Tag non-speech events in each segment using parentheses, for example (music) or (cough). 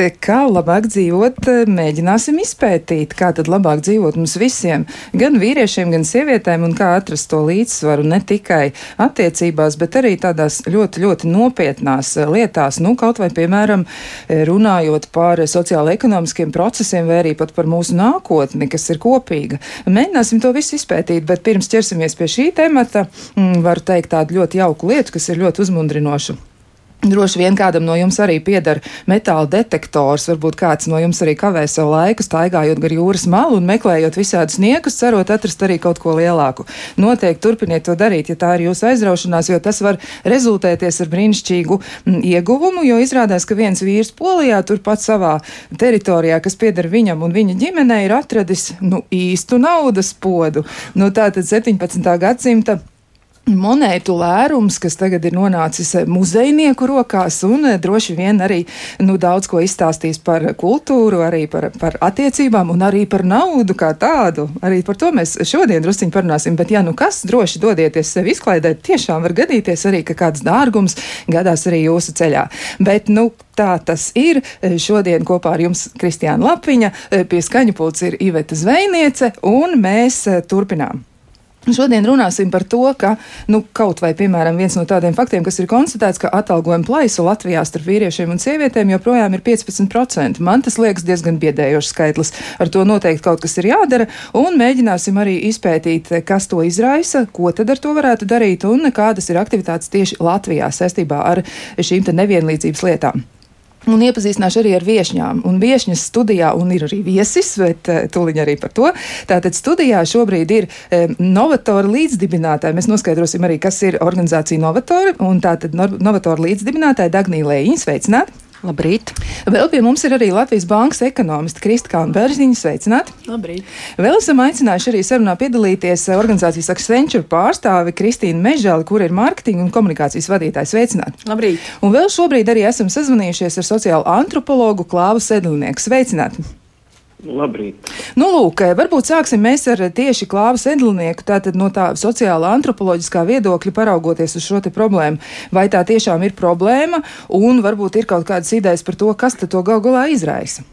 Kā labāk dzīvot, mēģināsim izpētīt, kā tad labāk dzīvot mums visiem, gan vīriešiem, gan sievietēm, un kā atrast to līdzsvaru ne tikai attiecībās, bet arī tādās ļoti, ļoti nopietnās lietās, nu, kaut vai, piemēram, runājot par sociālo-ekonomiskiem procesiem vai arī pat par mūsu nākotni, kas ir kopīga. Mēģināsim to visu izpētīt, bet pirms ķersimies pie šī temata, mm, varu teikt tādu ļoti jauku lietu, kas ir ļoti uzmundrinoša. Droši vien kādam no jums arī pieder metāla detektors. Varbūt kāds no jums arī kavē savu laiku, staigājot gar jūras malu un meklējot visādus niekus, cerot atrast arī kaut ko lielāku. Noteikti turpiniet to darīt, ja tā ir jūsu aizraušanās, jo tas var rezultēties ar brīnišķīgu m, ieguvumu, jo izrādās, ka viens vīrs Polijā turpat savā teritorijā, kas pieder viņam un viņa ģimenei, ir atradis nu, īstu naudas podu. Nu, tātad 17. gadsimta monētu lērums, kas tagad ir nonācis muzejnieku rokās un eh, droši vien arī nu, daudz ko izstāstīs par kultūru, arī par, par attiecībām un arī par naudu kā tādu. Arī par to mēs šodien drusciņi parunāsim, bet ja nu kas, droši dodieties sev izklaidēt, tiešām var gadīties arī, ka kāds dārgums gadās arī jūsu ceļā. Bet, nu, tā tas ir. Šodien kopā ar jums Kristiāna Lapiņa, pie skaņu pults ir Iveta Zvejniece un mēs eh, turpinām. Šodien runāsim par to, ka nu, kaut vai piemēram viens no tādiem faktiem, kas ir konstatēts, ka atalgojuma plaisa Latvijā starp vīriešiem un sievietēm joprojām ir 15%. Man tas liekas diezgan biedējošs skaitlis. Ar to noteikti kaut kas ir jādara, un mēģināsim arī izpētīt, kas to izraisa, ko tad ar to varētu darīt un kādas ir aktivitātes tieši Latvijā saistībā ar šīm nevienlīdzības lietām. Un iepazīstināšu arī ar viesņām. Un viesņas studijā, un ir arī viesis, bet uh, tūlīt arī par to. Tātad studijā šobrīd ir um, Novatora līdzdibinātāji. Mēs noskaidrosim arī, kas ir organizācija Novatora. Un tātad no, Novatora līdzdibinātāja Dagnija Lējiņa. Sveicināti! Labrīt! Vēl pie mums ir arī Latvijas Bankas ekonomiste Kristāna Bērziņa. Sveicināti! Labrīt! Vēl esam aicinājuši arī sarunā piedalīties organizācijas Accenture pārstāvi Kristīnu Mežāli, kur ir mārketinga un komunikācijas vadītājs. Sveicināti! Labrīt! Un vēl šobrīd arī esam sazvanījušies ar sociālo antropologu Klāvu Sedlinieku. Sveicināti! Labrīt. Nu, lūk, varbūt sāksim mēs ar tieši klāvas edlinieku, tātad no tā sociālā antropoloģiskā viedokļa paraugoties uz šo te problēmu. Vai tā tiešām ir problēma, un varbūt ir kaut kādas idejas par to, kas to gal galā izraisa?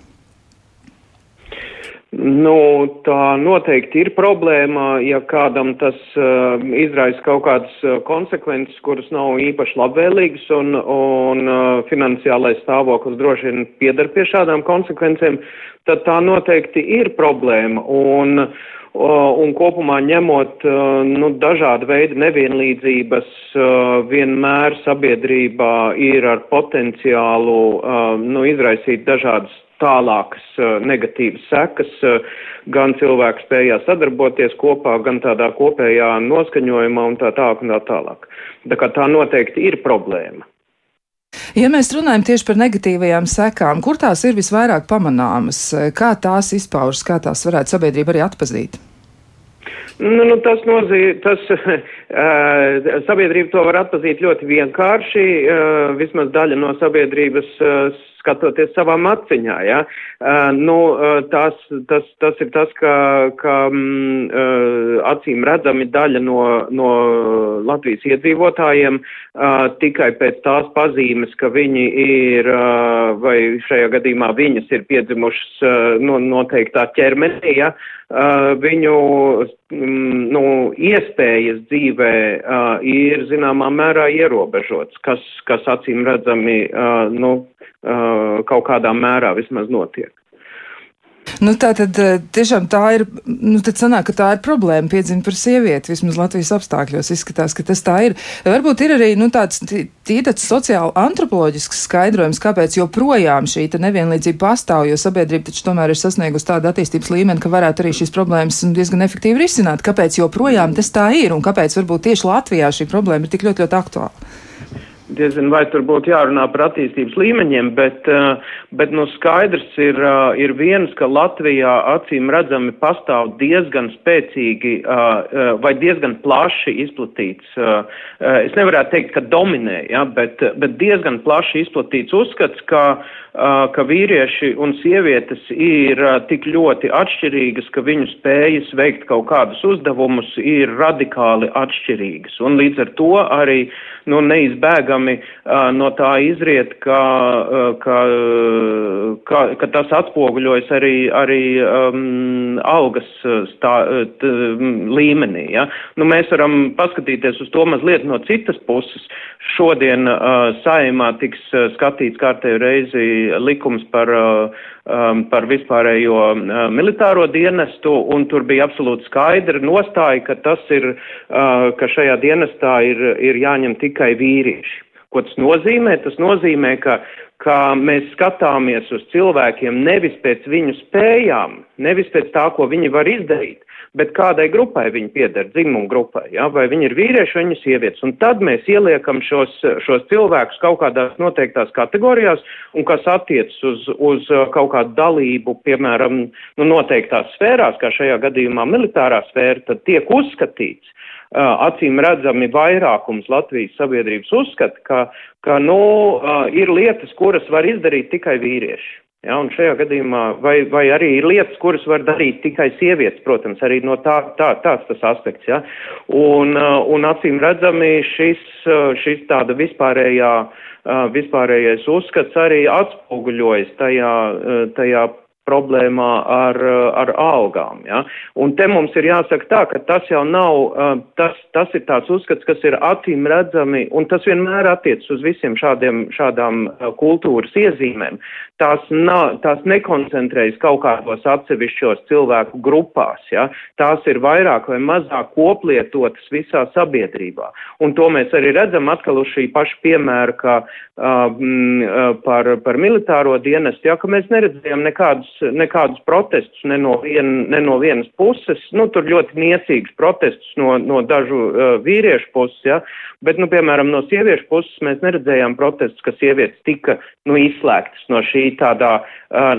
Nu, tā noteikti ir problēma, ja kādam tas uh, izraisa kaut kādas uh, konsekvences, kuras nav īpaši labvēlīgas, un, un uh, finansiālais stāvoklis droši vien piedar pie šādām konsekvencēm, tad tā noteikti ir problēma. Un, uh, un kopumā ņemot uh, nu, dažādu veidu nevienlīdzības, uh, vienmēr sabiedrībā ir ar potenciālu uh, nu, izraisīt dažādas tālākas uh, negatīvas sekas, uh, gan cilvēku spējā sadarboties kopā, gan tādā kopējā noskaņojumā un tā tālāk un tā tālāk. Tā kā tā noteikti ir problēma. Ja mēs runājam tieši par negatīvajām sekām, kur tās ir visvairāk pamanāmas, kā tās izpaužas, kā tās varētu sabiedrība arī atpazīt? Nu, nu, tas nozīmē, tas uh, (laughs) sabiedrība to var atpazīt ļoti vienkārši, uh, vismaz daļa no sabiedrības uh, skatoties savām acīm. Ja? Uh, nu, tas, tas, tas ir tas, ka, ka uh, acīm redzami daļa no, no Latvijas iedzīvotājiem uh, tikai pēc tās pazīmes, ka viņi ir, vai šajā gadījumā viņas ir piedzimušas no noteiktā ķermenī, ja? viņu mm, nu, iespējas dzīvē ir zināmā mērā ierobežots, kas, kas acīm redzami nu, kaut kādā mērā vismaz notiek. Nu, tā tad tiešām tā ir, nu, tad sanāk, ka tā ir problēma piedzimta par sievieti, vismaz Latvijas apstākļos izskatās, ka tas tā ir. Varbūt ir arī, nu, tāds tītats sociāli antropoloģisks skaidrojums, kāpēc joprojām šī nevienlīdzība pastāv, jo sabiedrība taču tomēr ir sasniegusi tādu attīstības līmeni, ka varētu arī šīs problēmas diezgan efektīvi risināt. Kāpēc joprojām tas tā ir un kāpēc varbūt tieši Latvijā šī problēma ir tik ļoti, ļoti aktuāla? Diezin vai tur būtu jārunā par attīstības līmeņiem, bet, uh, bet nu, skaidrs ir, uh, ir viens, ka Latvijā acīm redzami pastāv diezgan spēcīgi uh, vai diezgan plaši izplatīts, es nevarētu teikt, ka dominē, ja, bet, bet diezgan plaši izplatīts uzskats, ka, ka vīrieši un sievietes ir tik ļoti atšķirīgas, ka viņu spējas veikt kaut kādus uzdevumus ir radikāli atšķirīgas. Un līdz ar to arī nu, neizbēgami no tā izriet, ka, ka, ka, ka tas atspoguļojas arī, arī um, algas stā, t, līmenī. Ja? Nu, mēs varam paskatīties uz to mazliet no citas puses. Šodien uh, saimā tiks skatīts kārtējo reizi likums par uh, um, par vispārējo uh, militāro dienestu, un tur bija absolūti skaidra nostāja, ka tas ir, uh, ka šajā dienestā ir, ir jāņem tikai vīrieši. Ko tas nozīmē? Tas nozīmē, ka, ka mēs skatāmies uz cilvēkiem nevis pēc viņu spējām, nevis pēc tā, ko viņi var izdarīt, bet kādai grupai viņi pieder, dzimumu grupai, ja? vai viņi ir vīrieši vai viņi sievietes. Un tad mēs ieliekam šos, šos cilvēkus kaut kādās noteiktās kategorijās, un kas attiecas uz, uz uh, kaut kādu dalību, piemēram, nu, noteiktās sfērās, kā šajā gadījumā militārā sfēra, tad tiek uzskatīts. Uh, acīm redzami vairākums Latvijas sabiedrības uzskata, ka, ka nu, uh, ir lietas, kuras var izdarīt tikai vīrieši. Ja, un šajā gadījumā, vai, vai arī ir lietas, kuras var darīt tikai sievietes, protams, arī no tā, tā, tāds tas aspekts. Ja. Un, uh, un acīm redzami šis, uh, šis tāda vispārējā, uh, vispārējais uzskats arī atspoguļojas tajā, tajā problēmā ar, ar algām. Ja? Un te mums ir jāsaka tā, ka tas jau nav, tas, tas ir tāds uzskats, kas ir acīm redzami, un tas vienmēr attiec uz visiem šādiem, šādām kultūras iezīmēm tās, nav, tās nekoncentrējas kaut kādos atsevišķos cilvēku grupās, ja? tās ir vairāk vai mazāk koplietotas visā sabiedrībā. Un to mēs arī redzam atkal uz šī paša piemēra, ka uh, par, par militāro dienestu, ja, ka mēs neredzējām nekādus, nekādus protestus ne no, vien, ne no vienas puses, nu, tur ļoti niecīgs protestus no, no dažu uh, vīriešu puses, ja? bet, nu, piemēram, no sieviešu puses mēs neredzējām protestus, ka sievietes tika, nu, izslēgtas no šī tādā,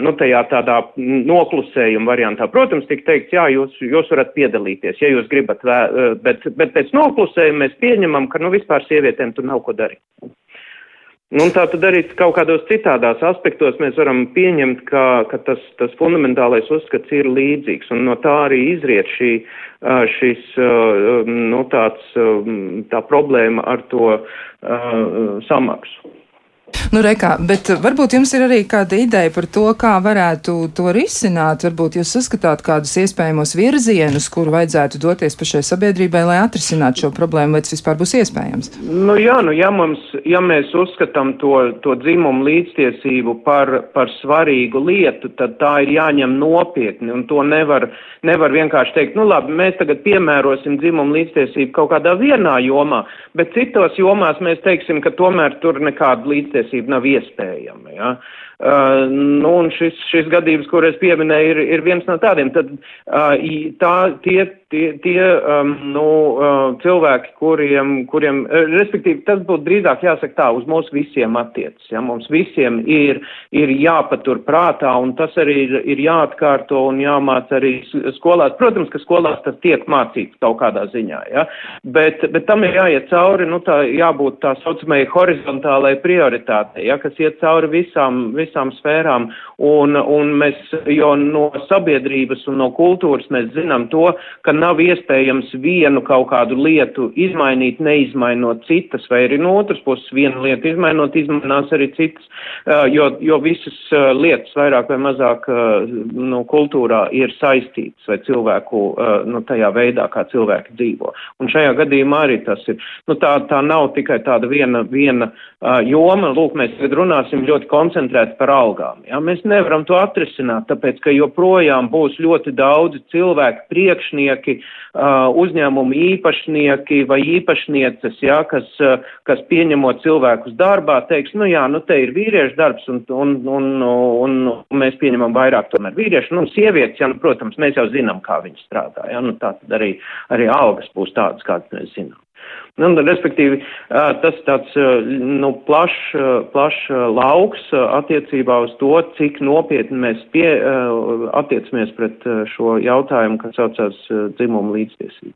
nu, tajā tādā noklusējuma variantā. Protams, tik teikts, jā, jūs, jūs varat piedalīties, ja jūs gribat, bet, bet pēc noklusējuma mēs pieņemam, ka, nu, vispār sievietēm tur nav ko darīt. Nu, tā tad arī kaut kādos citādās aspektos mēs varam pieņemt, ka, ka tas, tas fundamentālais uzskats ir līdzīgs, un no tā arī izriet šī, šis, nu, tāds, tā problēma ar to uh, samaksu. Nu, rekā, bet varbūt jums ir arī kāda ideja par to, kā varētu to risināt. Varbūt jūs saskatāt kādus iespējamos virzienus, kur vajadzētu doties pašai sabiedrībai, lai atrisinātu šo problēmu, vai tas vispār būs iespējams? Nu, jā, nu, ja, mums, ja mēs uzskatām to, to dzimumu līdztiesību par, par svarīgu lietu, tad tā ir jāņem nopietni, un to nevar, nevar vienkārši teikt, nu labi, mēs tagad piemērosim dzimumu līdztiesību kaut kādā vienā jomā, bet citos jomās mēs teiksim, ka tomēr tur nekāda līdztiesība līdztiesība nav iespējama. Ja? Uh, nu, un šis, šis gadījums, kur es pieminēju, ir, ir viens no tādiem. Tad, uh, tā, tie, tie, tie um, nu, uh, cilvēki, kuriem, kuriem, uh, respektīvi, tas būtu drīzāk jāsaka tā, uz mums visiem attiecas. Ja? Mums visiem ir, ir jāpatur prātā, un tas arī ir, ir jāatkārto un jāmāc arī skolās. Protams, ka skolās tas tiek mācīts kaut kādā ziņā, ja? bet, bet tam ir jāiet cauri, nu, tā jābūt tā saucamai horizontālai prioritātei, ja? kas iet cauri visām, visām sfērām, un, un mēs, jo no sabiedrības un no kultūras mēs zinām to, ka nav iespējams vienu kaut kādu lietu izmainīt, neizmainot citas, vai arī no otras puses vienu lietu izmainot, izmainās arī citas, jo, jo visas lietas vairāk vai mazāk no kultūrā ir saistītas vai cilvēku no tajā veidā, kā cilvēki dzīvo. Un šajā gadījumā arī tas ir. Nu, tā, tā nav tikai tāda viena, viena joma. Lūk, mēs tagad runāsim ļoti koncentrēti par algām. Ja? Mēs nevaram to atrisināt, tāpēc, ka joprojām būs ļoti daudzi cilvēki, priekšnieki, uh, uzņēmumu īpašnieki vai īpašnieces, ja? kas, kas pieņemot cilvēkus darbā, teiks, nu jā, nu te ir vīriešu darbs un, un, un, un, un mēs pieņemam vairāk tomēr vīriešu. Nu, sievietes, ja, nu, protams, mēs jau zinām, kā viņi strādā. Ja? Nu, tā tad arī, arī algas būs tādas, kādas mēs zinām. Nu, respektīvi, tas tāds nu, plašs plaš lauks attiecībā uz to, cik nopietni mēs pie, attiecamies pret šo jautājumu, kas saucās dzimumu līdztiesību.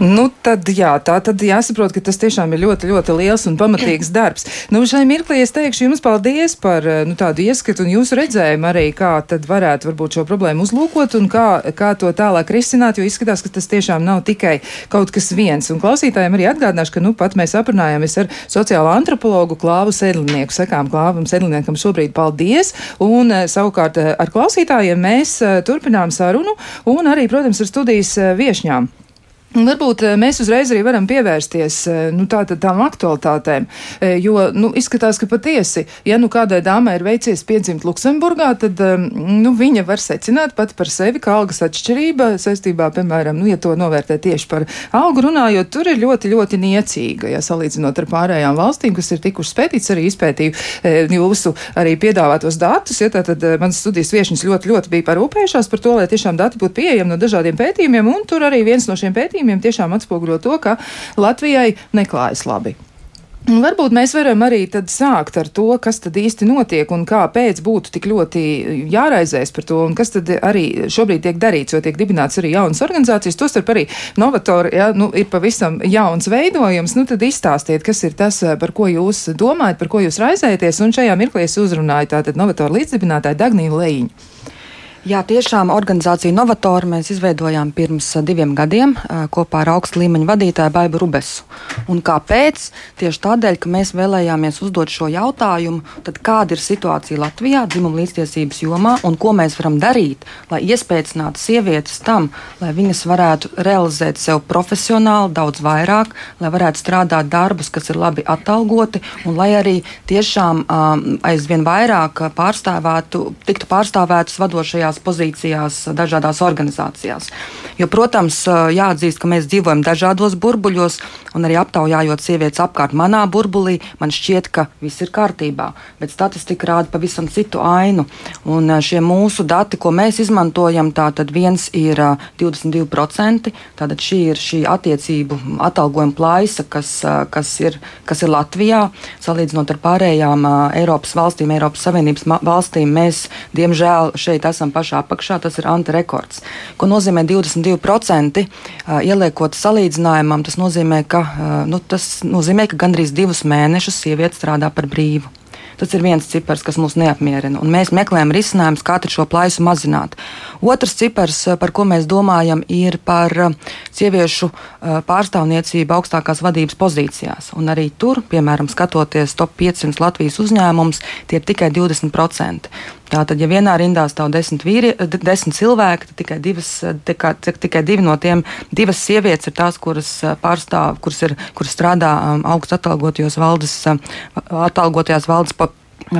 Nu, tad, jā, tā tad jāsaprot, ka tas tiešām ir ļoti, ļoti liels un pamatīgs darbs. Nu, šai mirklī es teikšu jums paldies par nu, tādu ieskatu un jūsu redzējumu arī, kā tad varētu varbūt šo problēmu uzlūkot un kā, kā to tālāk risināt, jo izskatās, ka tas tiešām nav tikai kaut kas viens. Un klausītājiem arī atgādināšu, ka nu pat mēs aprunājāmies ar sociālo antropologu Klāvu Sedlinieku. Sakām Klāvam Sedliniekam šobrīd paldies, un savukārt ar klausītājiem mēs turpinām sarunu un arī, protams, ar studijas viešņām. Varbūt eh, mēs uzreiz arī varam pievērsties eh, nu, tā, tām aktualitātēm, eh, jo nu, izskatās, ka patiesi, ja nu kādai dāmai ir veicies piedzimt Luksemburgā, tad nu, viņa var secināt pati par sevi, ka algas atšķirība saistībā, piemēram, nu, ja to novērtē tieši par algu runājot, tur ir ļoti, ļoti niecīga, ja salīdzinot ar pārējām valstīm, kas ir tikušas pētīts, arī izpētīju jūsu arī piedāvātos datus, ja tātad mans studijas viešņas ļoti, ļoti bija parūpējušās par to, lai tiešām dati būtu pieejami no dažādiem pētījumiem, un tur arī viens no šiem pētījumiem pētījumiem tiešām atspoguļo to, ka Latvijai neklājas labi. Un varbūt mēs varam arī sākt ar to, kas tad īsti notiek un kāpēc būtu tik ļoti jāraizēs par to, un kas tad arī šobrīd tiek darīts, jo tiek dibināts arī jaunas organizācijas, tostarp arī Novatori, ja, nu, ir pavisam jauns veidojums, nu tad izstāstiet, kas ir tas, par ko jūs domājat, par ko jūs raizēties, un šajā mirklī es uzrunāju tātad Novatoru līdzdibinātāju Dagnīnu Lejiņu. Jā, tiešām organizāciju Novatoru mēs izveidojām pirms diviem gadiem kopā ar augstu līmeņu vadītāju Baibu Rubesu. Un kāpēc? Tieši tādēļ, ka mēs vēlējāmies uzdot šo jautājumu, tad kāda ir situācija Latvijā dzimuma līdztiesības jomā un ko mēs varam darīt, lai iespēcinātu sievietes tam, lai viņas varētu realizēt sev profesionāli daudz vairāk, lai varētu strādāt darbus, kas ir labi atalgoti un lai arī tiešām um, aizvien vairāk pārstāvētu, tiktu pārstāvētas vadošajās dažādās pozīcijās, dažādās organizācijās. Jo, protams, jāatzīst, ka mēs dzīvojam dažādos burbuļos, un arī aptaujājot sievietes apkārt manā burbulī, man šķiet, ka viss ir kārtībā. Bet statistika rāda pavisam citu ainu. Un šie mūsu dati, ko mēs izmantojam, tātad viens ir 22%. Tātad šī ir šī attiecību atalgojuma plaisa, kas, kas, ir, kas ir Latvijā. Salīdzinot ar pārējām Eiropas valstīm, Eiropas Savienības valstīm, mēs diemžēl šeit esam pašā apakšā, tas ir antirekords. Ko nozīmē 22% ieliekot salīdzinājumam, tas nozīmē, ka, nu, tas nozīmē, ka gandrīz divus mēnešus sieviete strādā par brīvu. Tas ir viens cipars, kas mūs neapmierina. Mēs meklējam risinājumus, kā šo plaisu mazināt. Otrs cipars, par ko mēs domājam, ir par sieviešu pārstāvniecību augstākās vadības pozīcijās. Un arī tur, piemēram, skatoties top 500 Latvijas uzņēmumus, tie ir tikai 20%. Tātad, ja vienā rindā stāv desmit, vīri, desmit cilvēki, tad tikai, divas, tikai, tikai divi no tiem, divas sievietes ir tās, kuras pārstāv, kuras, ir, kuras strādā augstu atalgotajos valdes, atalgotajās valdes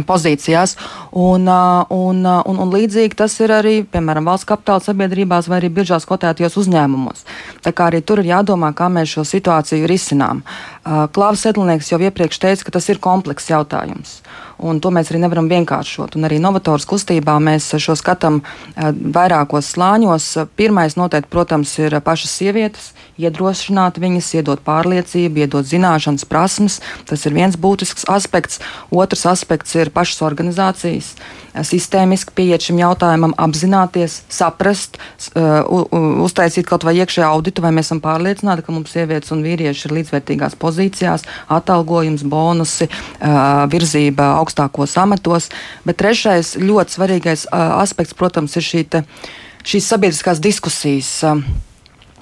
pozīcijās. Un, un, un, un līdzīgi tas ir arī, piemēram, valsts kapitāla sabiedrībās vai arī biržās kotētajos uzņēmumos. Tā kā arī tur ir jādomā, kā mēs šo situāciju risinām. Klāvs Sedlnieks jau iepriekš teica, ka tas ir komplekss jautājums. Un to mēs arī nevaram vienkāršot. Un arī Novatoras kustībā mēs šo skatām vairākos slāņos. Pirmais noteikti, protams, ir pašas sievietes, iedrošināt viņas, iedot pārliecību, iedot zināšanas, prasmes. Tas ir viens būtisks aspekts. Otrs aspekts ir pašas organizācijas sistēmiski pieiet šim jautājumam, apzināties, saprast, uztaisīt kaut vai iekšēju auditu, vai mēs esam pārliecināti, ka mums sievietes un vīrieši ir līdzvērtīgās pozīcijās, atalgojums, bonusi, uh, virzība augstākos amatos. Bet trešais ļoti svarīgais uh, aspekts, protams, ir šī te, šīs sabiedriskās diskusijas.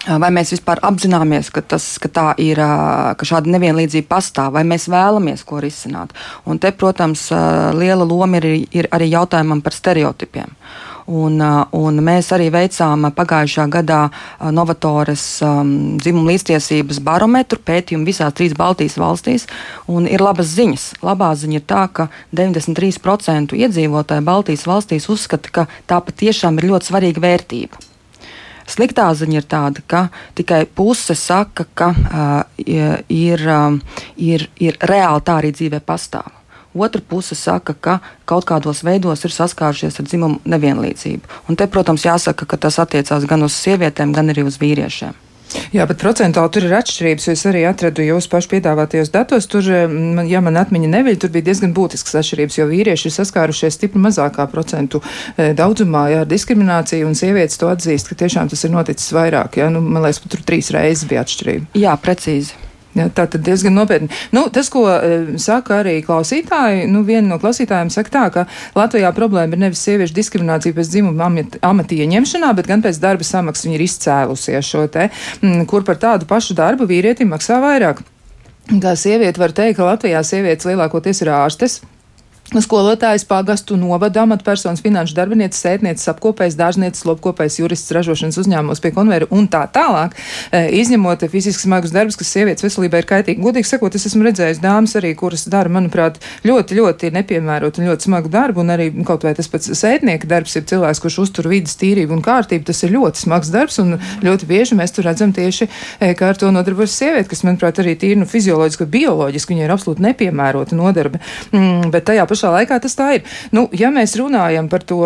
Vai mēs vispār apzināmies, ka, tas, ka, ir, ka šāda nevienlīdzība pastāv, vai mēs vēlamies ko risināt? Un te, protams, liela loma ir, ir arī jautājumam par stereotipiem. Un, un mēs arī veicām pagājušā gadā Novatoras um, dzimuma līdztiesības barometru pētījumu visās trīs Baltijas valstīs. Ir labas ziņas. Labā ziņa ir tā, ka 93% iedzīvotāji Baltijas valstīs uzskata, ka tā patiešām ir ļoti svarīga vērtība. Sliktā ziņa ir tāda, ka tikai puse saka, ka uh, ir, um, ir, ir reāli tā arī dzīvē pastāv. Otra puse saka, ka kaut kādos veidos ir saskārušies ar dzimumu nevienlīdzību. Un te, protams, jāsaka, ka tas attiecās gan uz sievietēm, gan arī uz vīriešiem. Jā, bet procentuāli tur ir atšķirības, jo es arī atradu jūsu pašu piedāvātajos datos. Tur, mm, ja man atmiņa neviļ, tur bija diezgan būtisks atšķirības, jo vīrieši ir saskārušies stipri mazākā procentu eh, daudzumā jā, ar diskrimināciju, un sievietes to atzīst, ka tiešām tas ir noticis vairāk. Jā, nu, man liekas, ka tur trīs reizes bija atšķirība. Jā, precīzi. Ja, tā tad diezgan nopietni. Nu, tas, ko e, saka arī klausītāji, nu, viena no klausītājiem saka tā, ka Latvijā problēma ir nevis sieviešu diskriminācija pēc dzimuma amata ieņemšanā, bet gan pēc darba samaksas. Viņa ir izcēlusies šo te, m, kur par tādu pašu darbu vīrietim maksā vairāk. Kā sieviete var teikt, ka Latvijā sievietes lielākoties ir ārstes, Skolotājs, pagastu novada amatpersonas, finanšu darbinieces, sētnieces, apkopējs, dārznieces, lopkopējs, jurists, ražošanas uzņēmumos pie konveru un tā tālāk, e, izņemot fiziski smagus darbus, kas sievietes veselībai ir kaitīgi. Godīgi sakot, es esmu redzējis dāmas arī, kuras dara, manuprāt, ļoti, ļoti nepiemērot un ļoti smagu darbu, un arī kaut vai tas pats sētnieka darbs ir cilvēks, kurš uztur vidas tīrību un kārtību. Tas ir ļoti smags darbs, un ļoti bieži mēs tur redzam tieši, e, kā ar to nodarbojas sieviete, kas, manuprāt, arī tīri nu, fizioloģiski, bioloģiski, viņa ir absolūti nepiemērota nodarbe. Mm, bet tajā pašā laikā tas tā ir. Nu, ja mēs runājam par to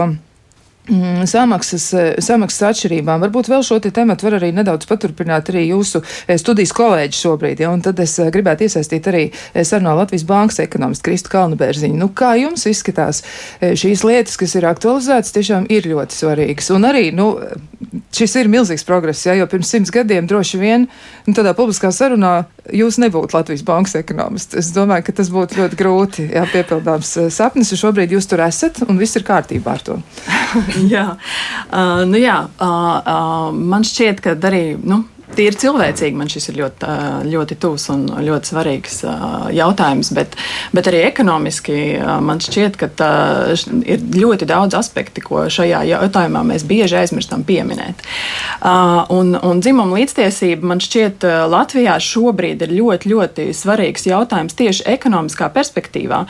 samaksas, eh, samaksas atšķirībām. Varbūt vēl šo te tematu var arī nedaudz paturpināt arī jūsu eh, studijas kolēģi šobrīd, ja, un tad es eh, gribētu iesaistīt arī sarunā Latvijas Bankas ekonomistu Kristu Kalnabērziņu. Nu, kā jums izskatās šīs lietas, kas ir aktualizētas, tiešām ir ļoti svarīgas. Un arī, nu, šis ir milzīgs progress, ja, jo pirms simts gadiem droši vien nu, tādā publiskā sarunā jūs nebūtu Latvijas Bankas ekonomists. Es domāju, ka tas būtu ļoti grūti, ja piepildāms sapnis, un šobrīd jūs tur esat, un viss ir kārtībā ar to. (laughs) (laughs) jā, uh, nu jā uh, uh, man šķiet, ka arī. Nu, Tīri cilvēcīgi man šis ir ļoti, ļoti tuvs un ļoti svarīgs jautājums, bet, bet arī ekonomiski man šķiet, ka ir ļoti daudz aspekti, ko šajā jautājumā mēs bieži aizmirstam pieminēt. Un, un dzimuma līdztiesība man šķiet Latvijā šobrīd ir ļoti, ļoti svarīgs jautājums tieši ekonomiskā perspektīvā,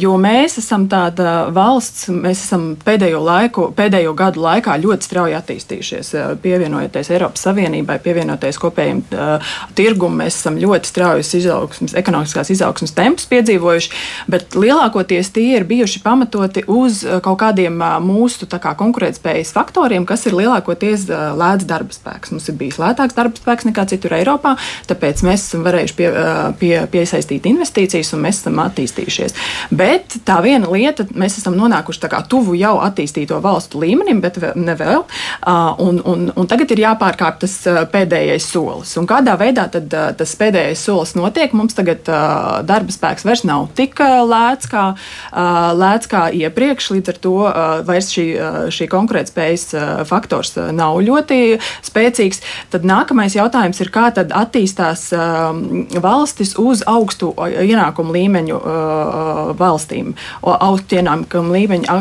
jo mēs esam tāda valsts, mēs esam pēdējo, laiku, pēdējo gadu laikā ļoti strauji attīstījušies, pievienojoties Eiropas Savienībai pievienoties kopējiem tirgumam, mēs esam ļoti straujus izaugsmas, ekonomiskās izaugsmas tempus piedzīvojuši, bet lielākoties tie ir bijuši pamatoti uz kaut kādiem mūsu kā, konkurētspējas faktoriem, kas ir lielākoties lēts darba spēks. Mums ir bijis lētāks darba spēks nekā citur Eiropā, tāpēc mēs esam varējuši pie, pie, piesaistīt investīcijas un mēs esam attīstījušies. Bet tā viena lieta, mēs esam nonākuši kā tuvu jau attīstīto valstu līmenim, bet ne vēl. Un, un, un tagad ir jāpārkāp tas pēdējais solis. Un kādā veidā tad, tas pēdējais solis notiek? Mums tagad darba spēks vairs nav tik lēts kā, lēts kā iepriekš, līdz ar to vairs šī, šī konkurētspējas faktors nav ļoti spēcīgs. Tad nākamais jautājums ir, kā tad attīstās valstis uz augstu ienākumu līmeņu valstīm, augstu ienākumu līmeņu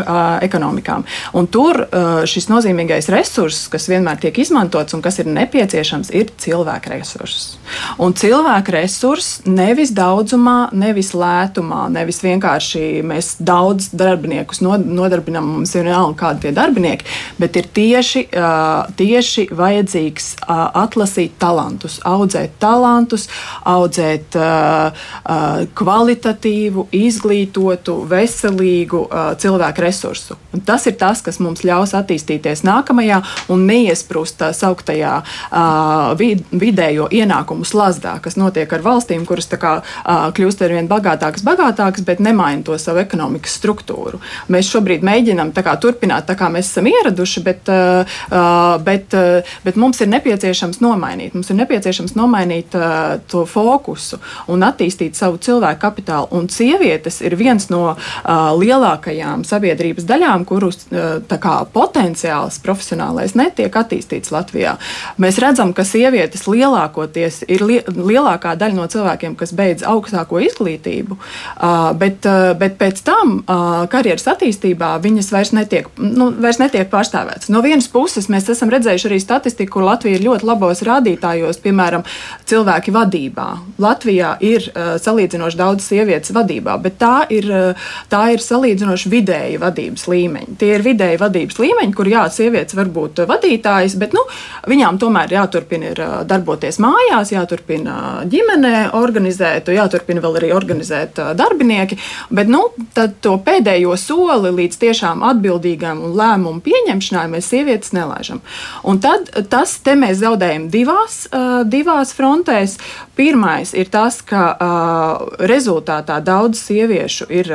ekonomikām. Un tur šis nozīmīgais resurss, kas vienmēr tiek izmantots un kas ir nepieciešams, nepieciešams ir cilvēka resurss. Un cilvēka resurss nevis daudzumā, nevis lētumā, nevis vienkārši mēs daudz darbiniekus nodarbinām, mums ir vienalga kādi tie darbinieki, bet ir tieši, tieši vajadzīgs atlasīt talantus, audzēt talantus, audzēt kvalitatīvu, izglītotu, veselīgu cilvēku resursu. Un tas ir tas, kas mums ļaus attīstīties nākamajā un neiesprūst tā sauktajā uh, vidējo ienākumu slazdā, kas notiek ar valstīm, kuras kā, kļūst ar vien bagātākas, bagātākas, bet nemaina to savu ekonomikas struktūru. Mēs šobrīd mēģinām kā, turpināt tā, kā mēs esam ieraduši, bet, bet, bet mums ir nepieciešams nomainīt. Mums ir nepieciešams nomainīt to fokusu un attīstīt savu cilvēku kapitālu. Un sievietes ir viens no lielākajām sabiedrības daļām, kurus kā, potenciāls profesionālais netiek attīstīts Latvijā. Mēs redzam, ka sievietes lielākoties ir li lielākā daļa no cilvēkiem, kas beidz augstāko izglītību, bet, bet pēc tam karjeras attīstībā viņas vairs netiek, nu, vairs netiek pārstāvētas. No vienas puses mēs esam redzējuši arī statistiku, kur Latvija ir ļoti labos rādītājos, piemēram, cilvēki vadībā. Latvijā ir salīdzinoši daudz sievietes vadībā, bet tā ir, tā ir salīdzinoši vidēji vadības līmeņi. Tie ir vidēji vadības līmeņi, kur jā, sievietes var būt vadītājas, bet nu, viņām tomēr jātur jāturpina ir darboties mājās, jāturpina ģimenē organizēt, jāturpina vēl arī organizēt darbinieki, bet nu, to pēdējo soli līdz tiešām atbildīgam un lēmumu pieņemšanai mēs sievietes nelaižam. Un tad tas te mēs zaudējam divās, divās frontēs. Pirmais ir tas, ka rezultātā daudz sieviešu ir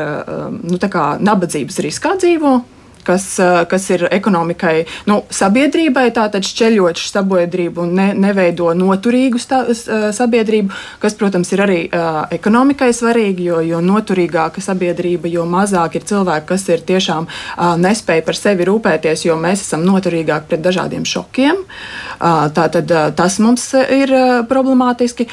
nu, nabadzības riskā dzīvo kas, eh, kas ir ekonomikai, nu, sabiedrībai, tātad šķeļošu sabiedrību un ne, neveido noturīgu sta, eh, sabiedrību, kas, protams, ir arī uh, ekonomikai svarīgi, jo, jo noturīgāka sabiedrība, jo mazāk ir cilvēki, kas ir tiešām uh, nespēja par sevi rūpēties, jo mēs esam noturīgāki pret dažādiem šokiem. Uh, tātad tas mums ir problemātiski.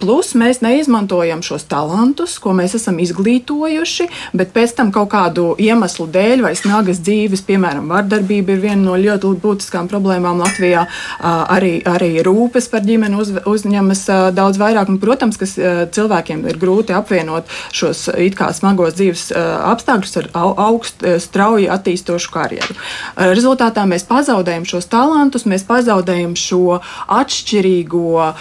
Plus mēs neizmantojam šos talantus, ko mēs esam izglītojuši, bet pēc tam kaut kādu iemeslu dēļ vai smagas dzīves, piemēram, vardarbība ir viena no ļoti būtiskām problēmām Latvijā. Arī, arī rūpes par ģimeni uz, uzņemas daudz vairāk. Un, protams, ka cilvēkiem ir grūti apvienot šos it kā smagos dzīves apstākļus ar augstu, strauji attīstošu karjeru. Rezultātā mēs pazaudējam šos talantus, mēs pazaudējam šo atšķirīgo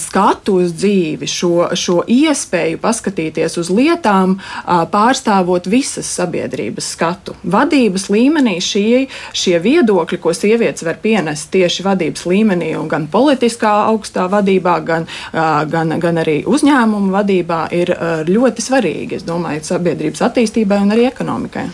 skatu uz dzīvi, šo, šo iespēju paskatīties uz lietām, pārstāvot visas sabiedrības skatu. Vadības līmenī šie, šie viedokļi, ko sievietes var pienest tieši vadības līmenī, gan politiskā augstā vadībā, gan, gan, gan arī uzņēmumu vadībā, ir ļoti svarīgi. Es domāju, sabiedrības attīstībai un arī ekonomikai.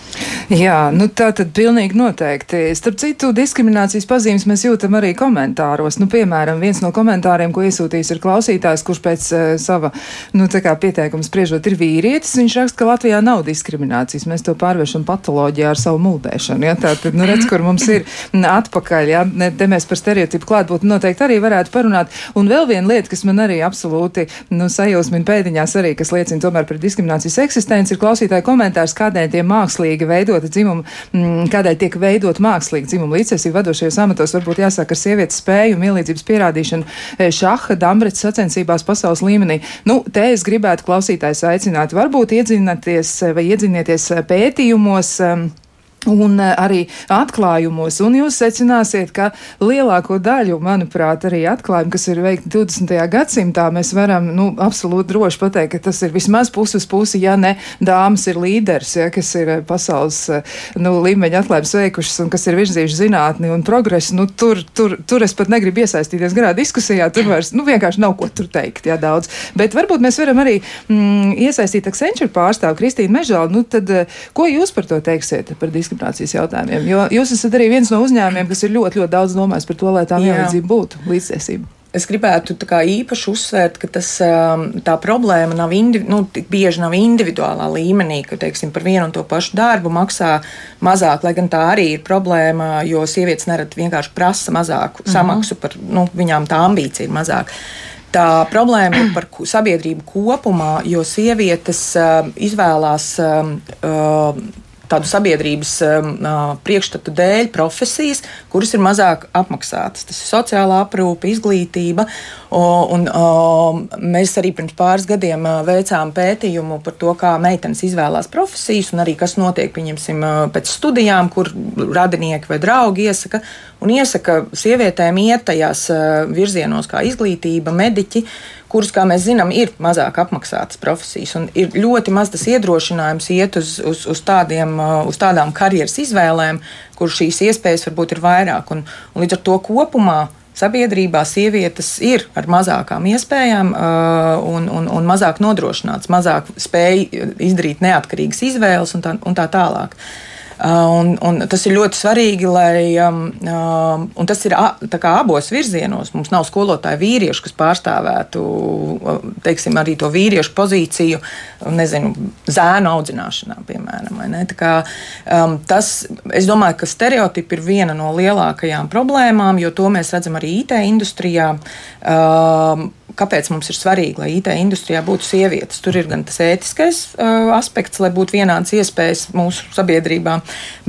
Jā, nu tā tad pilnīgi noteikti. Starp citu, diskriminācijas pazīmes mēs jūtam arī komentāros. Nu, piemēram, viens no komentāriem, ko iesūtījis ir klausītājs, kurš pēc uh, sava, nu, pieteikuma spriežot ir vīrietis, viņš raksta, ka Latvijā nav diskriminācijas. Mēs to pārvēršam patoloģijā ar savu muldēšanu. Ja? Tā tad, nu, redz, kur mums ir atpakaļ. Ja? Te mēs par stereotipu klātbūtni noteikti arī varētu parunāt. Un vēl viena lieta, kas man arī absolūti, nu, sajūsmina pēdiņās arī, kas liecina tomēr par diskriminācijas eksistenci, ir klausītāja komentārs, kādēļ tie mākslīgi veidot veidota dzimuma, mm, kādēļ tiek veidot mākslīgi dzimuma līdzsvarība vadošajos amatos, varbūt jāsāk ar sievietes spēju un vienlīdzības pierādīšanu e, šaha, dambrets sacensībās pasaules līmenī. Nu, te es gribētu klausītājs aicināt, varbūt iedzināties vai iedzinieties pētījumos. Um, un eh, arī atklājumos. Un jūs secināsiet, ka lielāko daļu, manuprāt, arī atklājumu, kas ir veikti 20. gadsimtā, mēs varam nu, absolūti droši pateikt, ka tas ir vismaz puses pusi, ja ne dāmas ir līderis, ja, kas ir eh, pasaules eh, nu, līmeņa atklājums veikušas un kas ir virzījuši zinātni un progresu. Nu, tur, tur, tur es pat negribu iesaistīties garā diskusijā, tur vairs nu, vienkārši nav ko tur teikt, ja daudz. Bet varbūt mēs varam arī mm, iesaistīt Accenture pārstāvu Kristīnu Mežālu. Nu, tad, ko jūs par to teiksiet? Par diskusiju? Diskriminācijas jautājumiem. Jo jūs esat arī viens no uzņēmumiem, kas ir ļoti, ļoti daudz domājis par to, lai tā vienlīdzība būtu līdztiesība. Es gribētu īpaši uzsvērt, ka tas, um, tā problēma nav, nu, bieži nav individuālā līmenī, ka teiksim, par vienu un to pašu darbu maksā mazāk, lai gan tā arī ir problēma, jo sievietes nerad vienkārši prasa mazāku mhm. samaksu, par nu, viņām tā ambīcija ir mazāka. Tā problēma ir par sabiedrību kopumā, jo sievietes uh, izvēlās uh, uh, tādu sabiedrības um, priekšstatu dēļ profesijas, kuras ir mazāk apmaksātas. Tas ir sociālā aprūpe, izglītība. Un, un, mēs arī pirms pāris gadiem veicām pētījumu par to, kā meitenes izvēlās profesijas un arī kas notiek pēc studijām, kur radinieki vai draugi iesaka. Un iesaka sievietēm iet tajās virzienos kā izglītība, mediķi kuras, kā mēs zinām, ir mazāk apmaksātas profesijas. Ir ļoti maz tas iedrošinājums iet uz, uz, uz, tādiem, uz tādām karjeras izvēlēm, kur šīs iespējas varbūt ir vairāk. Un, un līdz ar to kopumā sabiedrībā sievietes ir ar mazākām iespējām uh, un, un, un mazāk nodrošināts, mazāk spēj izdarīt neatkarīgas izvēles un tā, un tā tālāk. Uh, un, un tas ir ļoti svarīgi, lai um, um tas ir abos virzienos. Mums nav skolotāju vīriešu, kas pārstāvētu uh, teiksim, arī to vīriešu pozīciju, nezinu, zēnu audzināšanā, piemēram. Kā, um, tas, es domāju, ka stereotipi ir viena no lielākajām problēmām, jo to mēs redzam arī IT industrijā. Um, kāpēc mums ir svarīgi, lai IT industrijā būtu sievietes. Tur ir gan tas ētiskais uh, aspekts, lai būtu vienādas iespējas mūsu sabiedrībā,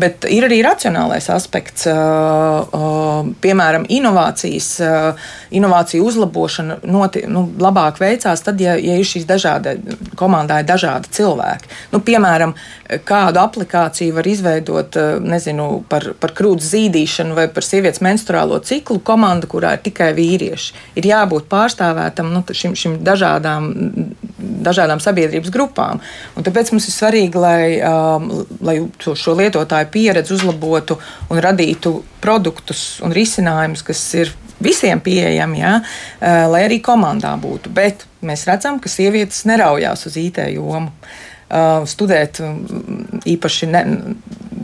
bet ir arī racionālais aspekts, uh, uh, piemēram, inovācijas, uh, inovāciju uzlabošana noti, nu, labāk veicās tad, ja, ja ir šīs dažādi komandā ir dažādi cilvēki. Nu, piemēram, kādu aplikāciju var izveidot nezinu, par, par krūts zīdīšanu vai par sievietes menstruālo ciklu komanda, kurā ir tikai vīrieši. Ir jābūt pārstāvētam nu, šim, šim dažādām, dažādām sabiedrības grupām. Un tāpēc mums ir svarīgi, lai, um, lai šo lietotāju pieredzi uzlabotu un radītu produktus un risinājumus, kas ir visiem pieejami, ja, uh, lai arī komandā būtu. Bet mēs redzam, ka sievietes neraujās uz IT jomu. Uh, studēt īpaši ne,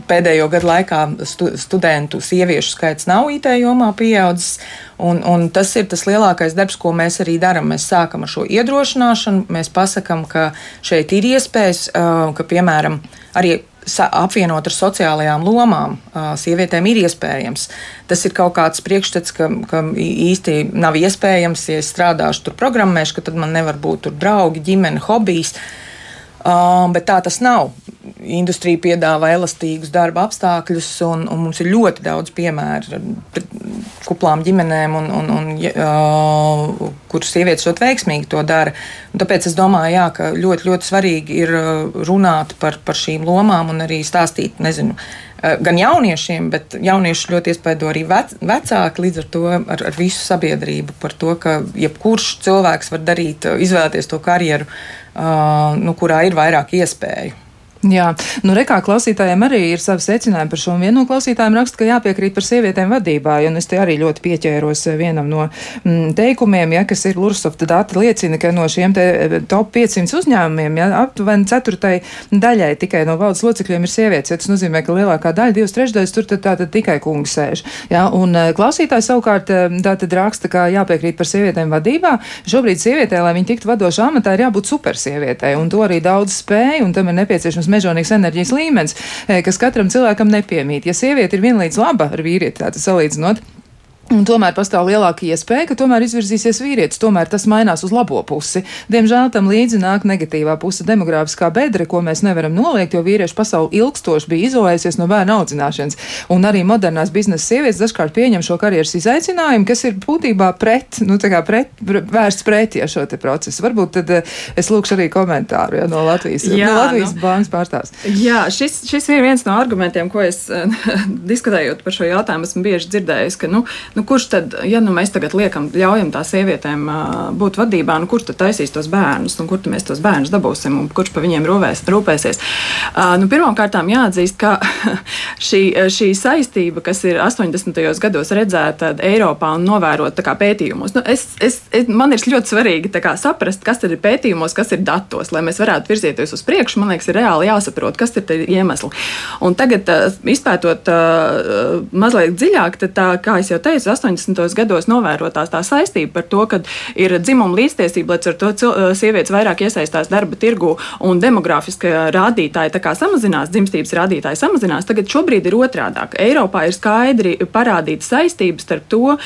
pēdējo gadu laikā stu, studentu sieviešu skaits nav IT jomā pieaudzis. Un, un tas ir tas lielākais darbs, ko mēs arī darām. Mēs sākam ar šo iedrošināšanu, mēs pasakām, ka šeit ir iespējas, uh, ka piemēram arī apvienot ar sociālajām lomām, sievietēm ir iespējams. Tas ir kaut kāds priekšstats, ka, ka īsti nav iespējams, ja es strādāšu tur programmēšu, ka tad man nevar būt tur draugi, ģimene, hobijs. Uh, bet tā tas nav. Industrija piedāvā elastīgus darba apstākļus, un, un mums ir ļoti daudz piemēru kuplām ģimenēm, un, un, un, uh, kuras sievietes ļoti veiksmīgi to dara. Un tāpēc es domāju, jā, ka ļoti, ļoti svarīgi ir runāt par, par šīm lomām un arī stāstīt, nezinu, gan jauniešiem, bet jaunieši ļoti iespaido arī vec, vecāki līdz ar to ar, ar visu sabiedrību par to, ka jebkurš cilvēks var darīt, izvēlēties to karjeru nu, kurā ir vairāk iespēju. Jā, nu rekā klausītājiem arī ir savi secinājumi par šo. Vienu no klausītājiem raksta, ka jāpiekrīt par sievietēm vadībā, un es te arī ļoti pieķēros vienam no mm, teikumiem, ja, kas ir Lursofta dati liecina, ka no šiem te eh, top 500 uzņēmumiem, ja, aptuveni ceturtai daļai tikai no valdes locekļiem ir sievietes, ja tas nozīmē, ka lielākā daļa, divas trešdaļas, tur tad tātad tikai kungi sēž. Ja, un eh, klausītājs savukārt eh, tātad raksta, ka jāpiekrīt par sievietēm vadībā. Šobrīd sievietē, lai viņi tiktu vadošā amatā, ir jābūt supersievietei, un to arī daudz spēja, un tam ir nepieciešams tas mežonīgs enerģijas līmenis, e, kas katram cilvēkam nepiemīt. Ja sieviete ir vienlīdz laba ar vīrieti, tātad salīdzinot, Un tomēr pastāv lielāka iespēja, ka tomēr izvirzīsies vīrietis. Tomēr tas mainās uz labo pusi. Diemžēl tam līdzi nāk negatīvā puse - demogrāfiskā bedre, ko mēs nevaram noliegt, jo vīriešu pasauli ilgstoši bija izolējusies no bērnu audzināšanas. Un arī modernās biznesa sievietes dažkārt pieņem šo karjeras izaicinājumu, kas ir būtībā pret, nu, pret, vērsts pret ja, šo procesu. Varbūt tad eh, es lūkšu arī komentāru ja, no Latvijas, Jā, no Latvijas nu, bankas pārstāvs. Jā, šis, šis ir viens no argumentiem, ko es (laughs) diskutējot par šo jautājumu esmu bieži dzirdējis, ka, nu, Nu, kurš tad, ja nu mēs tagad liekam, ļaujam tās sievietēm būt vadībā, nu, kurš tad taisīs tos bērnus, un kur mēs tos bērnus dabūsim, un kurš par viņiem rūpēs, rūpēsies? Nu, Pirmkārt, jāatzīst, ka (laughs) šī, šī saistība, kas ir 80. gados redzēta Eiropā un novērota pētījumos, nu, es, es, es, man ir ļoti svarīgi kā, saprast, kas ir pētījumos, kas ir datos, lai mēs varētu virzīties uz priekšu. Man liekas, ir reāli jāsaprot, kas ir iemesli. Un tagad, izpētot mazliet dziļāk, tad, tā, kā jau teicu, 80. gados novērotās tā saistība par to, ka ir dzimuma līdztiesība, līdz ar to sievietes vairāk iesaistās darba tirgu un demografiskie rādītāji samazinās, dzimstības rādītāji samazinās. Tagad šobrīd ir otrādāk. Eiropā ir skaidri parādīta saistība starp to,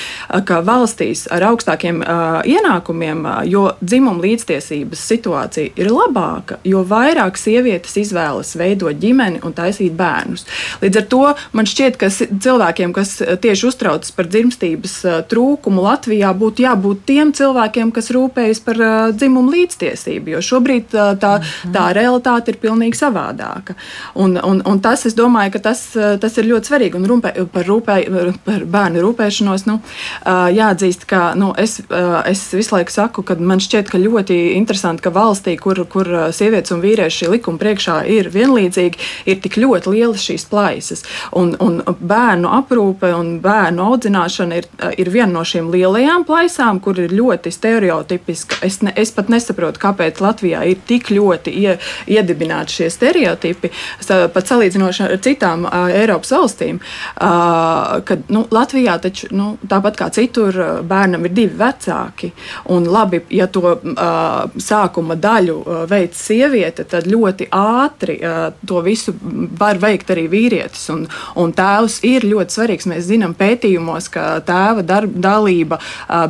ka valstīs ar augstākiem uh, ienākumiem, jo dzimuma līdztiesības situācija ir labāka, jo vairāk sievietes izvēlas veidot ģimeni un taisīt bērnus. Līdz ar to man šķiet, ka cilvēkiem, kas tieši uztraucas par dzimstības dzimstības trūkumu Latvijā būtu jābūt tiem cilvēkiem, kas rūpējas par dzimumu līdztiesību, jo šobrīd tā, tā mhm. realitāte ir pilnīgi savādāka. Un, un, un tas, es domāju, ka tas, tas ir ļoti svarīgi. Un rūpē, par, rūpē, par bērnu rūpēšanos nu, jāatzīst, ka nu, es, es visu laiku saku, ka man šķiet, ka ļoti interesanti, ka valstī, kur, kur sievietes un vīrieši likuma priekšā ir vienlīdzīgi, ir tik ļoti lielas šīs plaisas. Un, un bērnu aprūpe un bērnu audzināšana domāšana ir, ir viena no šīm lielajām plaisām, kur ir ļoti stereotipiska. Es, ne, es pat nesaprotu, kāpēc Latvijā ir tik ļoti ie, iedibināti šie stereotipi, pat salīdzinoši ar citām uh, Eiropas valstīm. Uh, kad, nu, Latvijā taču nu, tāpat kā citur bērnam ir divi vecāki. Un labi, ja to uh, sākuma daļu uh, veids sieviete, tad ļoti ātri uh, to visu var veikt arī vīrietis. Un, un tēvs ir ļoti svarīgs. Mēs zinām pētījumos, ka tēva darba dalība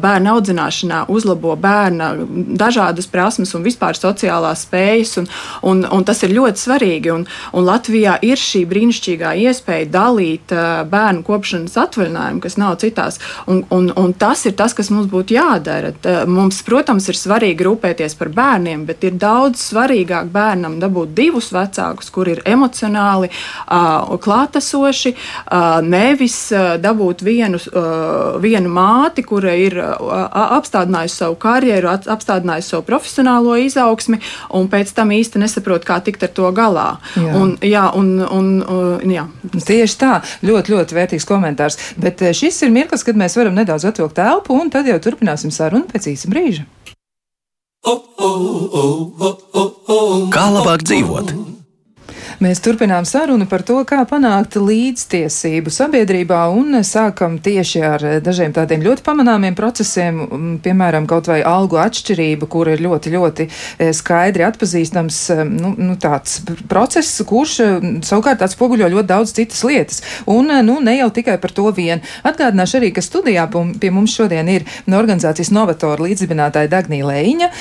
bērna audzināšanā uzlabo bērna dažādas prasmes un vispār sociālās spējas, un, un, un tas ir ļoti svarīgi. Un, un Latvijā ir šī brīnišķīgā iespēja dalīt bērnu kopšanas atvaļinājumu, kas nav citās, un, un, un tas ir tas, kas mums būtu jādara. Mums, protams, ir svarīgi rūpēties par bērniem, bet ir daudz svarīgāk bērnam dabūt divus vecākus, kur ir emocionāli klātesoši, nevis dabūt vienu, vienu māti, kura ir uh, apstādinājusi savu karjeru, apstādinājusi savu profesionālo izaugsmi, un pēc tam īsti nesaprot, kā tikt ar to galā. Jā. Un, jā, un, un, un, jā. Tieši tā, ļoti, ļoti vērtīgs komentārs. Bet šis ir mirklis, kad mēs varam nedaudz atvilkt telpu, un tad jau turpināsim sarunu pēc īsa brīža. Kā labāk dzīvot? Mēs turpinām sarunu par to, kā panākt līdztiesību sabiedrībā un sākam tieši ar dažiem tādiem ļoti pamanāmiem procesiem, piemēram, kaut vai algu atšķirība, kur ir ļoti, ļoti e, skaidri atpazīstams nu, nu, tāds process, kurš savukārt atspoguļo ļoti daudz citas lietas. Un nu, ne jau tikai par to vien. Atgādināšu arī, ka studijā pie mums šodien ir no organizācijas Novatora līdzdibinātāja Dagnija Lēņa.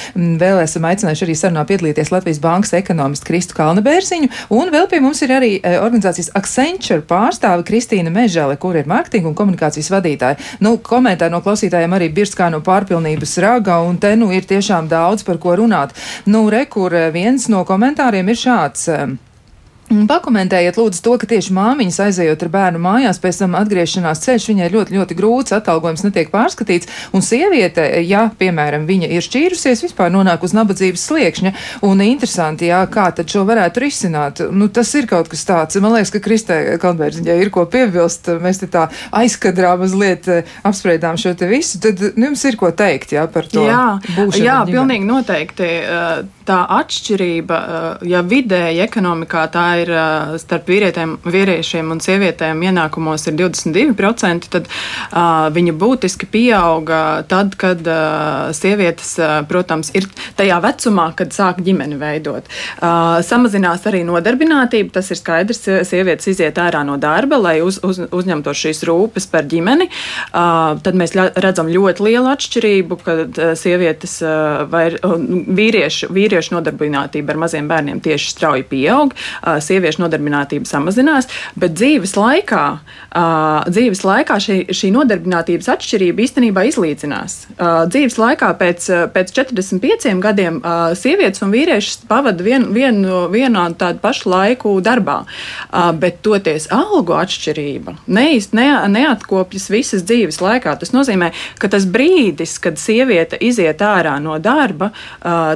Vēl esam aicinājuši arī sarunā piedalīties Latvijas Bankas ekonomistu Kristu Kalnebērziņu un vēl pie mums ir arī e, organizācijas Accenture pārstāve Kristīna Mežele, kur ir mārketinga un komunikācijas vadītāja. Nu, komentāri no klausītājiem arī birst kā no pārpilnības raga, un te nu ir tiešām daudz par ko runāt. Nu, re, kur e, viens no komentāriem ir šāds. Pakomentējiet, lūdzu, to, ka tieši māmiņas aizejot ar bērnu mājās, pēc tam atgriešanās ceļš viņai ļoti, ļoti grūts, atalgojums netiek pārskatīts, un sieviete, ja, piemēram, viņa ir šķīrusies, vispār nonāk uz nabadzības sliekšņa, un interesanti, jā, kā tad šo varētu risināt. Nu, tas ir kaut kas tāds. Man liekas, ka Kristē Kalnbērziņai ir ko piebilst, mēs te tā aizkadrā mazliet eh, apspriedām šo te visu, tad nu, jums ir ko teikt, jā, par to. Jā, jā pilnīgi noteikti. Eh, tā atšķirība, eh, ja vidēji ekonomikā tā ir ir starp vīriešiem un sievietēm ienākumos ir 22%, tad uh, viņa būtiski pieauga tad, kad sievietes, protams, ir tajā vecumā, kad sāk ģimeni veidot. Samazinās arī nodarbinātība, tas ir skaidrs, sievietes iziet ārā no darba, lai uz, uz, uzņemtos šīs rūpes par ģimeni. Tad mēs redzam ļoti lielu atšķirību, kad sievietes vai vīriešu, vīriešu nodarbinātība ar maziem bērniem tieši strauji pieaug. Sieviešu nodarbinātība samazinās, bet dzīves laikā, dzīves laikā šī, šī nodarbinātības atšķirība īstenībā izlīdzinās. Dzīves laikā pēc, pēc 45 gadiem sievietes un vīrieši pavada vienu vien, vienādu tādu pašu laiku darbā, bet toties algu atšķirība neīst, ne, neatkopjas visas dzīves laikā. Tas nozīmē, ka tas brīdis, kad sieviete iziet ārā no darba,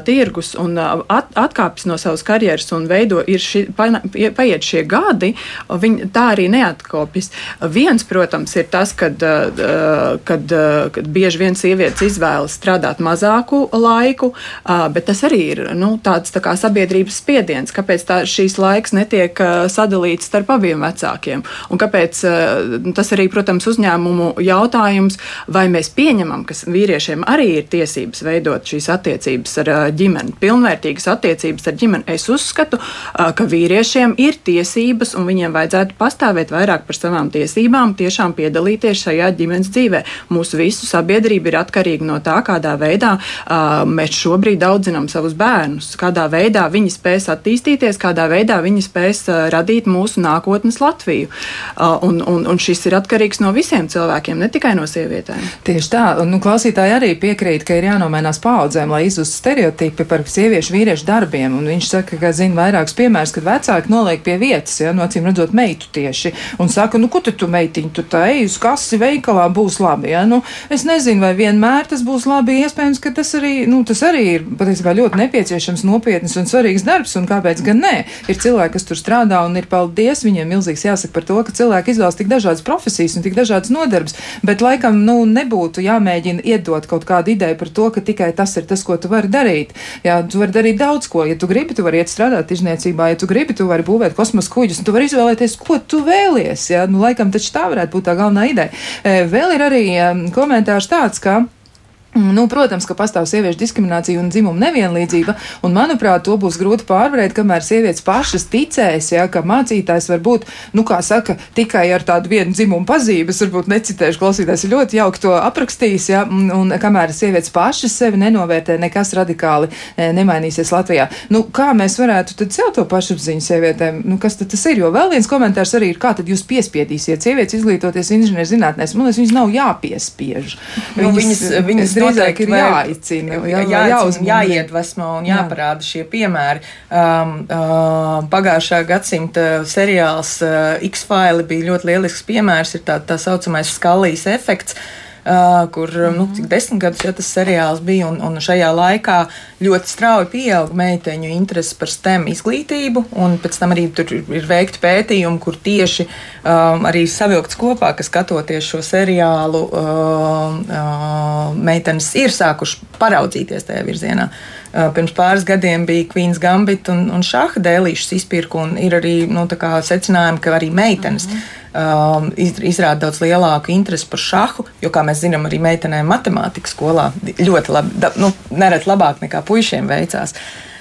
tirgus un uh, at, atkāpjas no savas karjeras un veido ir šī, paiet šie gadi, viņi tā arī neatkopjas. Viens, protams, ir tas, kad, eh, kad, eh, kad bieži vien sievietes izvēlas strādāt mazāku laiku, bet tas arī ir nu, tāds tā kā sabiedrības spiediens, kāpēc tā, šīs laiks netiek sadalīts starp abiem vecākiem. Un kāpēc tas arī, protams, uzņēmumu jautājums, vai mēs pieņemam, ka vīriešiem arī ir tiesības veidot šīs attiecības ar ģimeni, pilnvērtīgas attiecības ar ģimeni. Es uzskatu, ka vīriešiem ir tiesības, un viņiem vajadzētu pastāvēt vairāk par savām tiesībām, tiešām piedalīties šajā ģimenes dzīvē. Mūsu visu sabiedrība ir atkarīga no tā, kādā veidā mēs šobrīd audzinām savus bērnus, kādā veidā viņi spēs attīstīties, kādā veidā viņi spēs radīt mūsu nākotnes Latviju. Un, un, un šis ir atkarīgs no visiem cilvēkiem, ne tikai no sievietēm. Tieši tā, nu, klausītāji arī piekrīt, ka ir jānomainās paudzēm, lai izzustu stereotipi par sieviešu vīriešu darbiem. Un viņš saka, ka zina vairākus piemērus, kad vecāki noliek pie vietas, ja, no acīm redzot, meitu tieši. Un saka, nu, ko tu, tu meitiņ, tu tā ej uz kasi veikalā, būs labi. Ja? Nu, es nezinu, vai vienmēr tas būs labi. Iespējams, ka tas arī, nu, tas arī ir patiesībā ļoti nepieciešams, nopietns un svarīgs darbs. Un kāpēc gan nē? Ir cilvēki, kas tur strādā un ir paldies viņiem milzīgs jāsaka par to, ka cilvēki izvēlas tik dažādas profesijas un tik dažādas nodarbes. Bet laikam, nu, nebūtu jāmēģina iedot kaut kādu ideju par to, ka tikai tas ir tas, ko tu vari darīt. Jā, tu vari darīt daudz ko. Ja tu gribi, tu vari iet strādāt tirzniecībā, ja tu gribi, tu vari būvēt kosmosa kuģus, un tu vari izvēlēties, ko tu vēlies. Ja? Nu, laikam taču tā varētu būt tā galvenā ideja. Vēl ir arī komentārs tāds, ka Nu, protams, ka pastāv sieviešu diskriminācija un dzimuma nevienlīdzība, un, manuprāt, to būs grūti pārvarēt, kamēr sievietes pašas ticēs, ja, ka mācītājs var būt, nu, kā saka, tikai ar tādu vienu dzimumu pazīmes, varbūt necitēšu klausītājs ir ļoti jauki to aprakstījis, ja, un, un kamēr sievietes pašas sevi nenovērtē, nekas radikāli e, nemainīsies Latvijā. Nu, kā mēs varētu tad sev to pašapziņu sievietēm, nu, kas tad tas ir? Jo vēl viens komentārs arī ir, kā tad jūs piespiedīsiet sievietes izglītoties inženierzinātnēs. Man liekas, viņas nav jāpiespiež. Nu, viņas, viņas, viņas drīzāk ir jāicina, jā, jā, jāuzmina, jāiedvesmo un jāparāda jā. šie piemēri. Um, uh, pagājušā gadsimta seriāls uh, X-File bija ļoti lielisks piemērs, ir tā, tā saucamais skalijas efekts. Uh, kur mm -hmm. nu, cik desmit gadus ja, tas seriāls bija. Un, un šajā laikā ļoti strauji pieauga meiteņu interese par STEM izglītību. Pēc tam arī tur ir veikti pētījumi, kur tieši um, arī savilkts kopā, ka skatoties šo seriālu, uh, uh, meitenes ir sākušas paraudzīties tajā virzienā. Uh, pirms pāris gadiem bija Queen's Gambit un, un šāda dēlīšas izpirka, un ir arī nu, secinājumi, ka arī meitenes. Mm -hmm um, izrāda daudz lielāku interesi par šahu, jo, kā mēs zinām, arī meitenēm matemātikas skolā ļoti labi, da, nu, nereti labāk nekā puišiem veicās. Uh,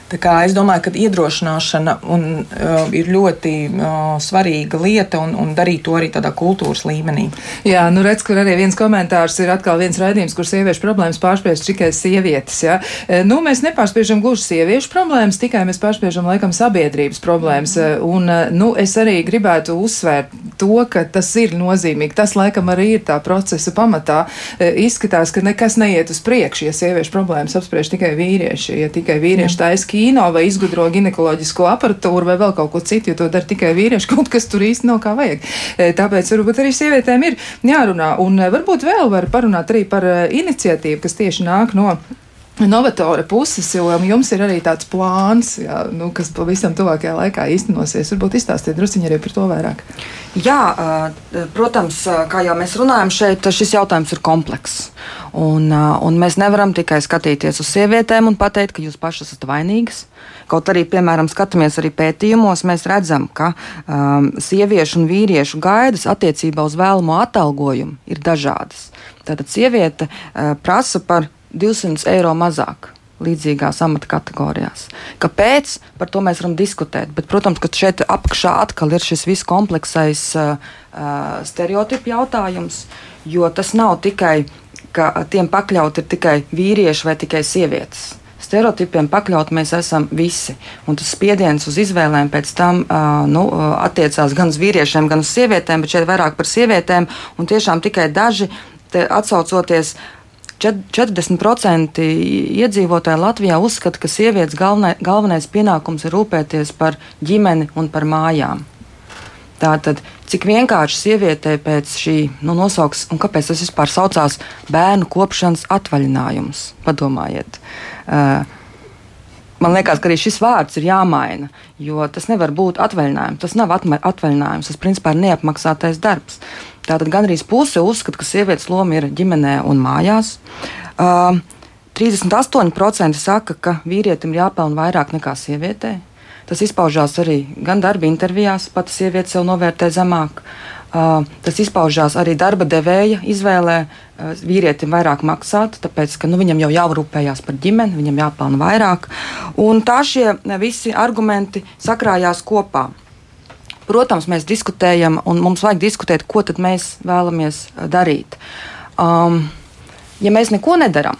Es domāju, ka iedrošināšana un, uh, ir ļoti uh, svarīga lieta un, un darīt to arī tādā kultūras līmenī. Jā, nu redz, kur arī viens komentārs ir atkal viens raidījums, kur sieviešu problēmas pārspiež tikai sievietes. Ja? E, nu, mēs nepārspiežam gluži sieviešu problēmas, tikai mēs pārspiežam laikam sabiedrības problēmas. E, un, e, nu, es arī gribētu uzsvērt to, ka tas ir nozīmīgi. Tas laikam arī ir tā procesa pamatā. Izskatās, ka nekas neiet uz priekšu, ja sieviešu problēmas apspriež tikai vīrieši. Ja tikai vīrieši taisa kino vai izgudro ginekoloģisko aparatūru vai vēl kaut ko citu, jo to dara tikai vīrieši, (laughs) kaut kas tur īsti nav kā vajag. E, tāpēc varbūt arī sievietēm ir jārunā. Un e, varbūt vēl var parunāt arī par e, iniciatīvu, kas tieši nāk no Novatora puses, jo jums ir arī tāds plāns, jā, nu, kas pavisam tuvākajā laikā īstenosies. Varbūt izstāstiet druskuļi arī par to vairāk. Jā, protams, kā jau mēs runājam, šeit šis jautājums ir komplekss. Un, un mēs nevaram tikai skatīties uz sievietēm un pateikt, ka jūs pašas esat vainīgas. Kaut arī, piemēram, skatāmies arī pētījumos, mēs redzam, ka um, sieviešu un vīriešu gaidas attiecībā uz vēlamo atalgojumu ir dažādas. Tātad sieviete uh, prasa par 200 eiro mazāk līdzīgās amata kategorijās. Kāpēc? Par to mēs varam diskutēt. Bet, protams, ka šeit apakšā atkal ir šis viss kompleksais uh, uh, stereotipu jautājums, jo tas nav tikai, ka tiem pakļauti ir tikai vīrieši vai tikai sievietes. Stereotipiem pakļaut mēs esam visi. Un tas spiediens uz izvēlēm pēc tam uh, nu, attiecās gan uz vīriešiem, gan uz sievietēm, bet šeit vairāk par sievietēm. Un tiešām tikai daži atsaucoties 40% iedzīvotāji Latvijā uzskata, ka sievietes galvenai, galvenais pienākums ir rūpēties par ģimeni un par mājām. Tātad, cik vienkārši sievietei pēc šī nu, nosauks, un kāpēc tas vispār saucās bērnu kopšanas atvaļinājums? Padomājiet. Uh, Man liekas, ka arī šis vārds ir jāmaina, jo tas nevar būt atvaļinājums. Tas nav atvaļinājums, tas principā ir neapmaksātais darbs. Tātad gandrīz puse uzskata, ka sievietes loma ir ģimenē un mājās. Uh, 38% saka, ka vīrietim ir jāpelnā vairāk nekā sievietei. Tas izpaužās arī gan darba intervijās, pati sieviete sev novērtē zemāk. Uh, tas izpaužās arī darba devēja izvēlē uh, vīrietim vairāk maksāt, tāpēc, ka nu, viņam jau jārūpējas par ģimeni, viņam jāpelnā vairāk. Un tā šie visi argumenti sakrājās kopā. Protams, mēs diskutējam, un mums vajag diskutēt, ko tad mēs vēlamies uh, darīt. Um, ja mēs neko nedarām,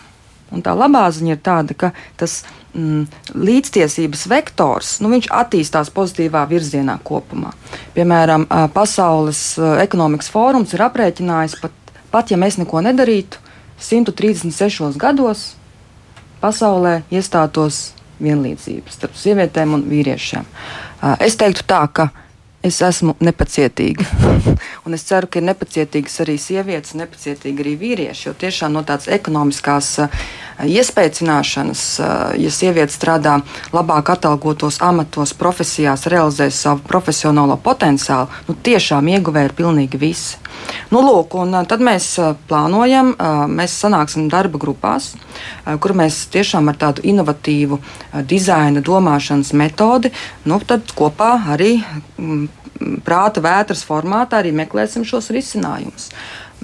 un tā labā ziņa ir tāda, ka tas mm, līdztiesības vektors nu, attīstās pozitīvā virzienā kopumā. Piemēram, uh, Pasaules uh, ekonomikas fórums ir aprēķinājis, pat, pat ja mēs neko nedarītu, 136 gados pasaulē iestātos vienlīdzības starp sievietēm un vīriešiem. Es teiktu tā, ka es esmu nepacietīga. (laughs) un es ceru, ka ir nepacietīgas arī sievietes, nepacietīgi arī vīrieši. Jo tiešām no tādas ekonomiskās uh, iespēcināšanas, uh, ja sieviete strādā labāk atalgotos amatos, profesijās, realizē savu profesionālo potenciālu, nu tiešām ieguvēji ir pilnīgi visi. Nu, lūk, un, uh, tad mēs plānojam, mēs sanāksim darba grupās, kur mēs tiešām ar tādu inovatīvu dizaina domāšanas metodi, nu, kopā arī mm, prāta vētras formātā arī meklēsim šos risinājumus.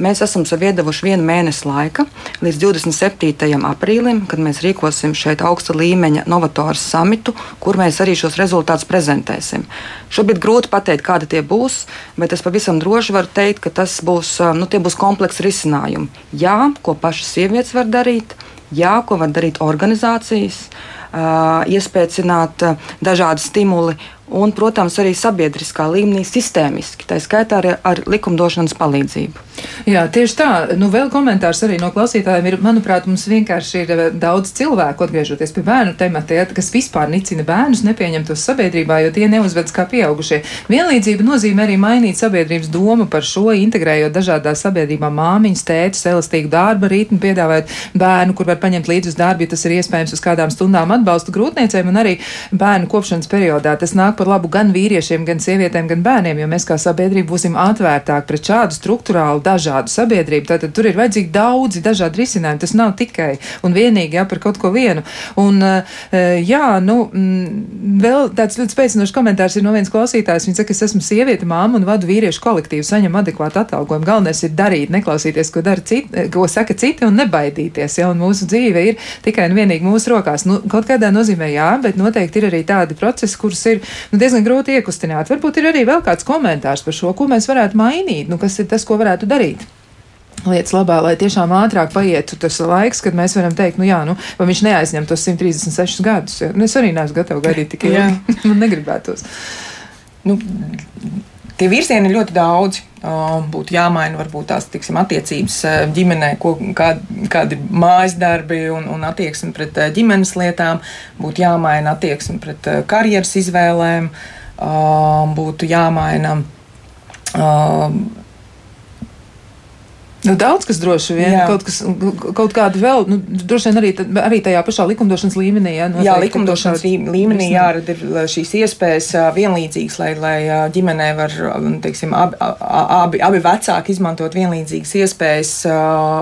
Mēs esam sev iedevuši vienu mēnesi laika līdz 27. aprīlim, kad mēs rīkosim šeit augsta līmeņa novatoru samitu, kur mēs arī šos rezultātus prezentēsim. Šobrīd grūti pateikt, kādi tie būs, bet es pavisam droši varu teikt, ka tas būs, nu, būs komplekss risinājumi. Jā, ko pašas sievietes var darīt, jā, ko var darīt organizācijas, iespēcināt dažādi stimuli un, protams, arī sabiedriskā līmenī sistēmiski, tā skaitā arī ar likumdošanas palīdzību. Jā, tieši tā. Nu, vēl komentārs arī no klausītājiem ir, manuprāt, mums vienkārši ir eh, daudz cilvēku, atgriežoties pie bērnu tematiem, kas vispār nicina bērnus, nepieņem tos sabiedrībā, jo tie neuzvedas kā pieaugušie. Vienlīdzība nozīmē arī mainīt sabiedrības domu par šo, integrējot dažādās sabiedrībā māmiņas, tētus, elastīgu darba ritmu, piedāvājot bērnu, kur var paņemt līdzi uz darbu, ja tas ir iespējams uz kādām stundām atbalstu grūtniecēm un arī bērnu kopšanas periodā. Tas nāk par labu gan vīriešiem, gan sievietēm, gan bērniem, jo mēs kā sabiedrība būsim atvērtāki pret šādu struktūrālu dažādu sabiedrību. Tātad tur ir vajadzīgi daudzi dažādi risinājumi. Tas nav tikai un vienīgi jā, par kaut ko vienu. Un, eh, jā, nu, mm, vēl tāds ļoti spēcinošs komentārs ir no viens klausītājs. Viņš saka, es esmu sieviete, māma un vadu vīriešu kolektīvu, saņem adekvātu atalgojumu. Galvenais ir darīt, neklausīties, ko citi, eh, ko saka citi un nebaidīties. Ja? Un mūsu dzīve ir tikai un vienīgi mūsu rokās. Nu, kaut kādā nozīmē jā, bet noteikti ir arī tādi procesi, kurus ir nu, diezgan grūti iekustināt. Varbūt ir arī vēl kāds komentārs par šo, ko mēs varētu mainīt, nu, kas ir tas, ko varētu darīt lietas labā, lai tiešām ātrāk paietu tas laiks, kad mēs varam teikt, nu jā, nu, vai viņš neaizņem tos 136 gadus. Ja? Nu, es arī neesmu gatavs gaidīt tik ilgi. (laughs) Man negribētos. Nu, tie virzieni ir ļoti daudz. Būtu jāmaina varbūt tās tiksim, attiecības ģimenē, ko, kā, kādi ir mājas darbi un, un attieksme pret ģimenes lietām, būtu jāmaina attieksme pret karjeras izvēlēm, būtu jāmaina Nu, daudz kas droši vien, Jā. kaut, kas, kaut kāda vēl, nu, droši vien arī, arī tajā pašā likumdošanas līmenī. Jā, jā likumdošanas līmenī jārada ir šīs iespējas vienlīdzīgas, lai, lai ģimenē var, teiksim, abi, abi, abi vecāki izmantot vienlīdzīgas iespējas.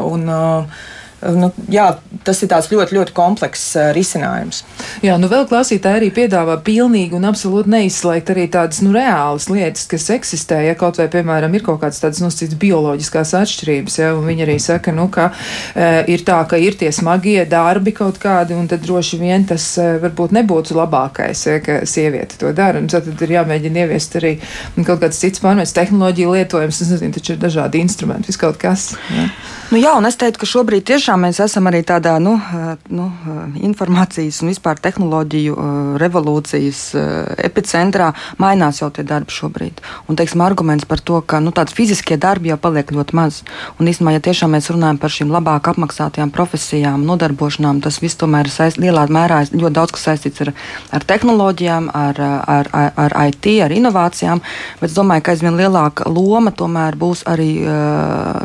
Un, uh, Nu, jā, tas ir ļoti, ļoti komplekss uh, risinājums. Jā, nu vēl klausītāji arī piedāvā pilnīgi un absolūti neizslēgt arī tādas nu, reālas lietas, kas eksistē. Ja kaut vai, piemēram, ir kaut kādas tādas nosacītas bioloģiskās atšķirības, ja, un viņi arī saka, nu, ka e, ir tā, ka ir tie smagie darbi kaut kādi, un tad droši vien tas e, varbūt nebūtu labākais, ja, ka sieviete to dara. Un tad ir jāmēģina ieviest arī kaut kāds cits pārmaiņas, tehnoloģija lietojums, es nezinu, taču ir dažādi instrumenti, viss kaut kas. Ja. Nu, jā, un es teiktu, ka šobrīd tiešām mēs esam arī tādā nu, nu, informācijas un vispār tehnoloģiju revolūcijas epicentrā. Mainās jau tie darbi šobrīd. Un, teiksim, arguments par to, ka nu, tādas fiziskie darbi jau paliek ļoti maz. Un īstenībā, ja tiešām mēs runājam par šīm labāk apmaksātajām profesijām, nodarbošanām, tas viss tomēr ir saist, lielā mērā ļoti daudz kas saistīts ar, ar tehnoloģijām, ar, ar, ar, ar IT, ar inovācijām. Bet es domāju, ka aizvien lielāka loma tomēr būs arī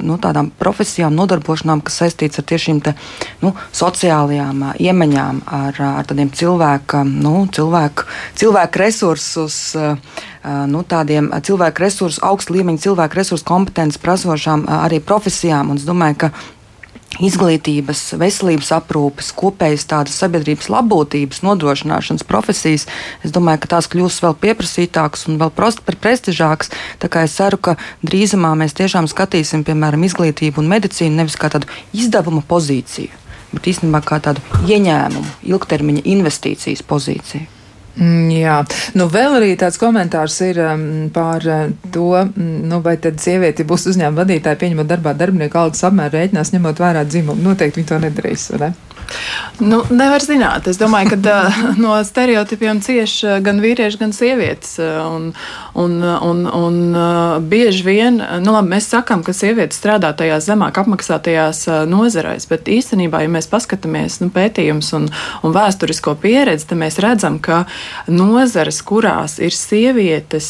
nu, tādām profesijām tādām nodarbošanām, kas saistīts ar te, nu, sociālajām iemaņām, ar, ar tādiem cilvēku, nu, cilvēku, cilvēku resursus. Nu, tādiem cilvēku resursu, augstu līmeņa cilvēku resursu kompetences prasošām arī profesijām. Un es domāju, ka izglītības, veselības aprūpes, kopējas tādas sabiedrības labbūtības nodrošināšanas profesijas, es domāju, ka tās kļūs vēl pieprasītākas un vēl prestižākas. Tā kā es ceru, ka drīzumā mēs tiešām skatīsim, piemēram, izglītību un medicīnu nevis kā tādu izdevuma pozīciju, bet īstenībā kā tādu ieņēmumu, ilgtermiņa investīcijas pozīciju. Mm, jā, nu vēl arī tāds komentārs ir um, par uh, to, mm, nu, vai tad sieviete būs uzņēmuma vadītāja, pieņemot darbā darbinieku algas apmēru rēķinās, ņemot vērā dzimumu. Noteikti viņi to nedarīs, vai ne? Nu, nevar zināt. Es domāju, ka (laughs) no stereotipiem cieš gan vīrieši, gan sievietes. Un, un, un, un bieži vien nu, labi, mēs sakām, ka sievietes strādā tajās zemāk apmaksātajās nozarēs, bet īstenībā, ja mēs paskatāmies nu, pētījumus un, un vēsturisko pieredzi, tad mēs redzam, ka nozares, kurās ir sievietes,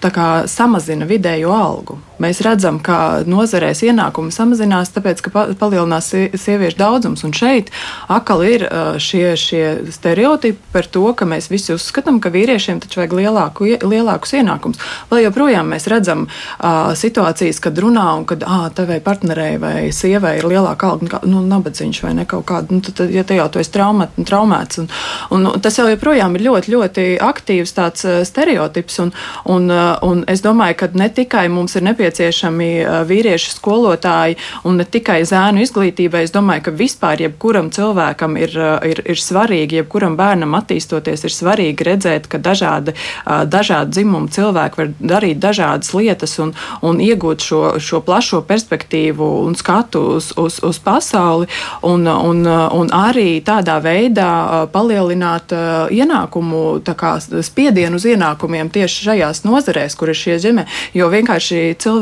kā, samazina vidējo algu. Mēs redzam, ka nozarēs ienākumi samazinās, tāpēc, ka palielinās sieviešu daudzums. Un šeit atkal ir šie, šie stereotipi par to, ka mēs visi uzskatām, ka vīriešiem taču vajag lielāku, lielākus ienākumus. Vēl joprojām mēs redzam uh, situācijas, kad runā un kad ah, tevai partnerei vai sievai ir lielāka alga, nu, nabadzīgs vai ne kaut kāda. Nu, tad, ja te jau tu esi traumēt, traumēts, un, un tas jau joprojām ir ļoti, ļoti aktīvs tāds stereotips. Un, un, un es domāju, ka ne tikai mums ir nepieciešams nepieciešami vīrieši skolotāji un ne tikai zēnu izglītībai. Es domāju, ka vispār jebkuram cilvēkam ir, ir, ir svarīgi, jebkuram bērnam attīstoties, ir svarīgi redzēt, ka dažādi, dažādi dzimumi cilvēki var darīt dažādas lietas un, un iegūt šo, šo plašo perspektīvu un skatu uz, uz, uz pasauli, un, un, un arī tādā veidā palielināt ienākumu, kā, spiedienu uz ienākumiem tieši šajās nozarēs, kur ir šie zīmē. Jo vienkārši cilvēki,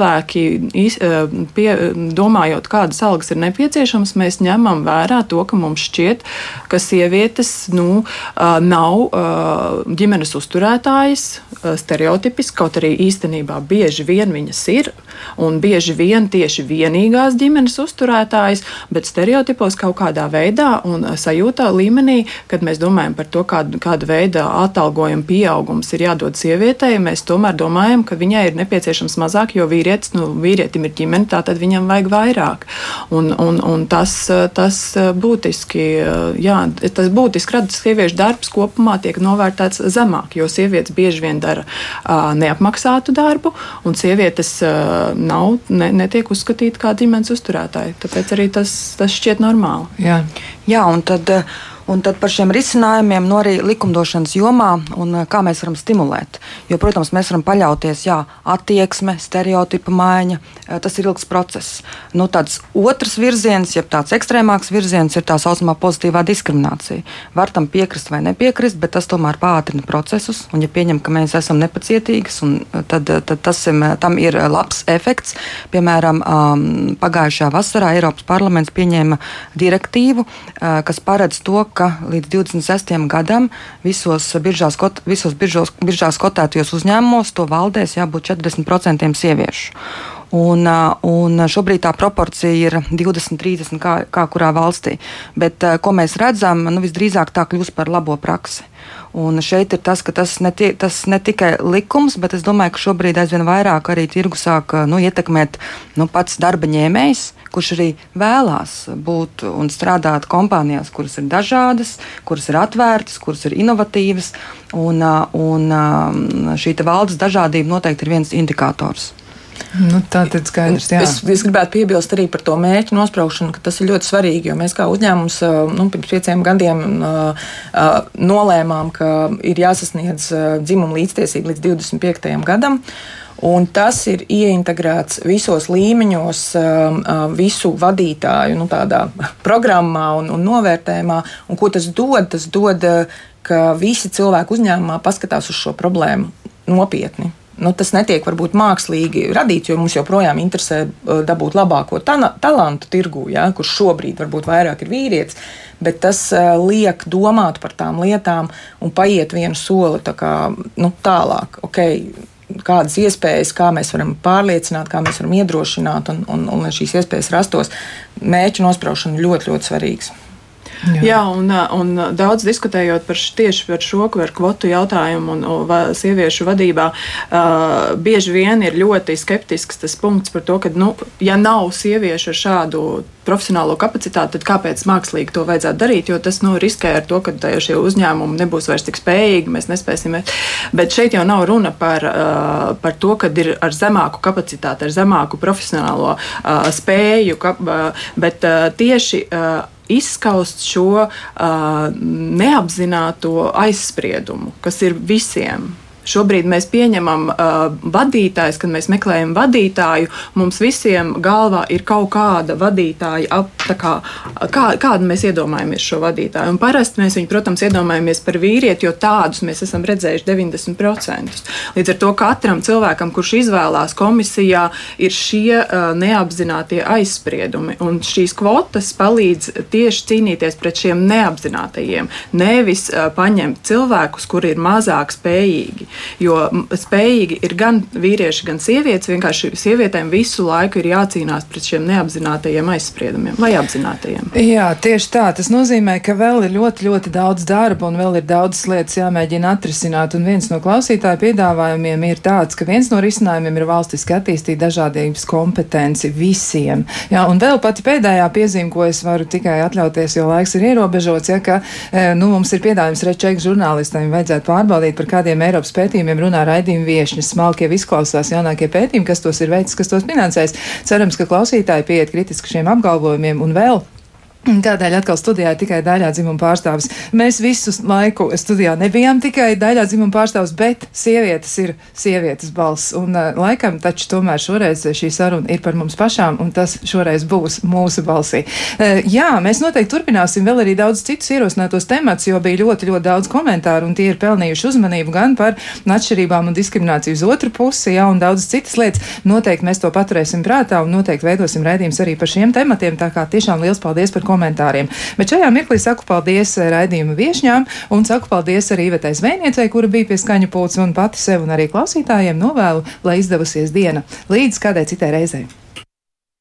pie, domājot, kādas algas ir nepieciešamas, mēs ņemam vērā to, ka mums šķiet, ka sievietes nu, nav ģimenes uzturētājas stereotipiski, kaut arī īstenībā bieži vien viņas ir, un bieži vien tieši vienīgās ģimenes uzturētājas, bet stereotipos kaut kādā veidā un sajūtā līmenī, kad mēs domājam par to, kādu, kādu veidu atalgojuma pieaugums ir jādod sievietei, mēs tomēr domājam, ka viņai ir nepieciešams mazāk, jo vīrietis, nu, vīrietim ir ģimene, tātad viņam vajag vairāk. Un, un, un tas, tas būtiski, jā, tas būtiski rada sieviešu darbs kopumā tiek novērtēts zemāk, jo sievietes bieži vien dara neapmaksātu darbu, un sievietes nav, ne, netiek uzskatītas kā ģimenes uzturētāji. Tāpēc arī tas, tas šķiet normāli. Jā, Jā un tad. Uh Un tad par šiem risinājumiem, no arī likumdošanas jomā, un eh, kā mēs varam stimulēt. Jo, protams, mēs varam paļauties, jā, attieksme, stereotipa maiņa, eh, tas ir ilgs process. Nu, tāds otrs virziens, jeb tāds ekstrēmāks virziens, ir tā saucamā pozitīvā diskriminācija. Var tam piekrist vai nepiekrist, bet tas tomēr pātrina procesus. Un, ja pieņem, ka mēs esam nepacietīgas, eh, tad, tad tas, tam ir labs efekts. Piemēram, pagājušā vasarā Eiropas parlaments pieņēma direktīvu, kas paredz to, ka līdz 26. gadam visos biržās, kot, visos biržos, biržās kotētajos uzņēmumos to valdēs jābūt 40% sieviešu. Un, un šobrīd tā proporcija ir 20, 30, kā, kā kurā valstī. Bet ko mēs redzam, nu, visdrīzāk tā kļūs par labo praksi. Un šeit ir tas, ka tas ne, tie, tas ne tikai likums, bet es domāju, ka šobrīd aizvien vairāk arī tirgu sāk nu, ietekmēt nu, pats darba ņēmējs, kurš arī vēlās būt un strādāt kompānijās, kuras ir dažādas, kuras ir atvērtas, kuras ir inovatīvas. Un, un šī valdes dažādība noteikti ir viens indikators. Nu, tā tad skaidrs. Jā. Es, es gribētu piebilst arī par to mērķu nospraukšanu, ka tas ir ļoti svarīgi, jo mēs kā uzņēmums nu, pirms pieciem gadiem nolēmām, ka ir jāsasniedz dzimuma līdztiesība līdz 25. gadam. Un tas ir ieintegrēts visos līmeņos, visu vadītāju nu, programmā un, un novērtējumā. Un ko tas dod? Tas dod, ka visi cilvēki uzņēmumā paskatās uz šo problēmu nopietni nu, tas netiek varbūt mākslīgi radīts, jo mums joprojām interesē uh, dabūt labāko talantu tirgū, ja, kurš šobrīd varbūt vairāk ir vīrietis, bet tas uh, liek domāt par tām lietām un paiet vienu soli tā kā, nu, tālāk. Okay, kādas iespējas, kā mēs varam pārliecināt, kā mēs varam iedrošināt, un, un, un lai šīs iespējas rastos, mēķu nospraušana ļoti, ļoti svarīgs. Jā, Jā un, un daudz diskutējot par tieši par šo par kvotu jautājumu un, un sieviešu vadībā, uh, bieži vien ir ļoti skeptisks tas punkts par to, ka, nu, ja nav sieviešu ar šādu profesionālo kapacitāti, tad kāpēc mākslīgi to vajadzētu darīt? Jo tas nu, riskē ar to, ka šie uzņēmumi nebūs vairs tik spējīgi, mēs nespēsim. Bet šeit jau nav runa par, uh, par to, ka ir ar zemāku kapacitāti, ar zemāku profesionālo uh, spēju, ka, bet tieši. Izskaust šo uh, neapzināto aizspriedumu, kas ir visiem Šobrīd mēs pieņemam uh, vadītājs, kad mēs meklējam vadītāju. Mums visiem galvā ir kaut kāda vadītāja, ap, kā, kā, kādu mēs iedomājamies šo vadītāju. Un parasti mēs viņu, protams, iedomājamies par vīrieti, jo tādus mēs esam redzējuši 90%. Līdz ar to katram cilvēkam, kurš izvēlās komisijā, ir šie uh, neapzinātie aizspriedumi. Un šīs kvotas palīdz tieši cīnīties pret šiem neapzinātajiem. Nevis uh, paņemt cilvēkus, kuri ir mazāk spējīgi. Jo spējīgi ir gan vīrieši, gan sievietes. Vienkārši sievietēm visu laiku ir jācīnās pret šiem neapzinātajiem aizspriedumiem vai apzinātajiem. Jā, tieši tā. Tas nozīmē, ka vēl ir ļoti, ļoti daudz darba un vēl ir daudzas lietas jāmēģina atrisināt. Un viens no klausītāju piedāvājumiem ir tāds, ka viens no risinājumiem ir valstiski attīstīt dažādības kompetenci visiem. Jā, un vēl pati pēdējā piezīme, ko es varu tikai atļauties, jo laiks ir ierobežots, ja, ka e, nu, mums ir piedāvājums rečēk žurnālistiem, vajadzētu pārbaudīt, par kādiem Eiropas pētījumiem runā raidījuma viešņas. Smalkie izklausās jaunākie pētījumi, kas tos ir veicis, kas tos finansēs. Cerams, ka klausītāji pieiet kritiski šiem apgalvojumiem un vēl (clears throat) Tādēļ atkal studijā ir tikai daļā dzimuma pārstāvis. Mēs visu laiku studijā nebijām tikai daļā dzimuma pārstāvis, bet sievietes ir sievietes balss. Un uh, laikam taču tomēr šoreiz šī saruna ir par mums pašām, un tas šoreiz būs mūsu balsī. Uh, jā, mēs noteikti turpināsim vēl arī daudz citus ierosinātos temats, jo bija ļoti, ļoti daudz komentāru, un tie ir pelnījuši uzmanību gan par atšķirībām un diskrimināciju uz otru pusi, jā, un daudz citas lietas. Noteikti mēs to paturēsim prātā un noteikti veidosim raidījums arī par šiem tematiem. Tā kā tiešām liels paldies par komentāriem komentāriem. Bet šajā mirklī saku paldies eh, raidījuma viešņām un saku paldies arī Ivetai Zvejniecei, kura bija pie skaņu pults un pati sev un arī klausītājiem novēlu, lai izdevusies diena līdz kādai citai reizei.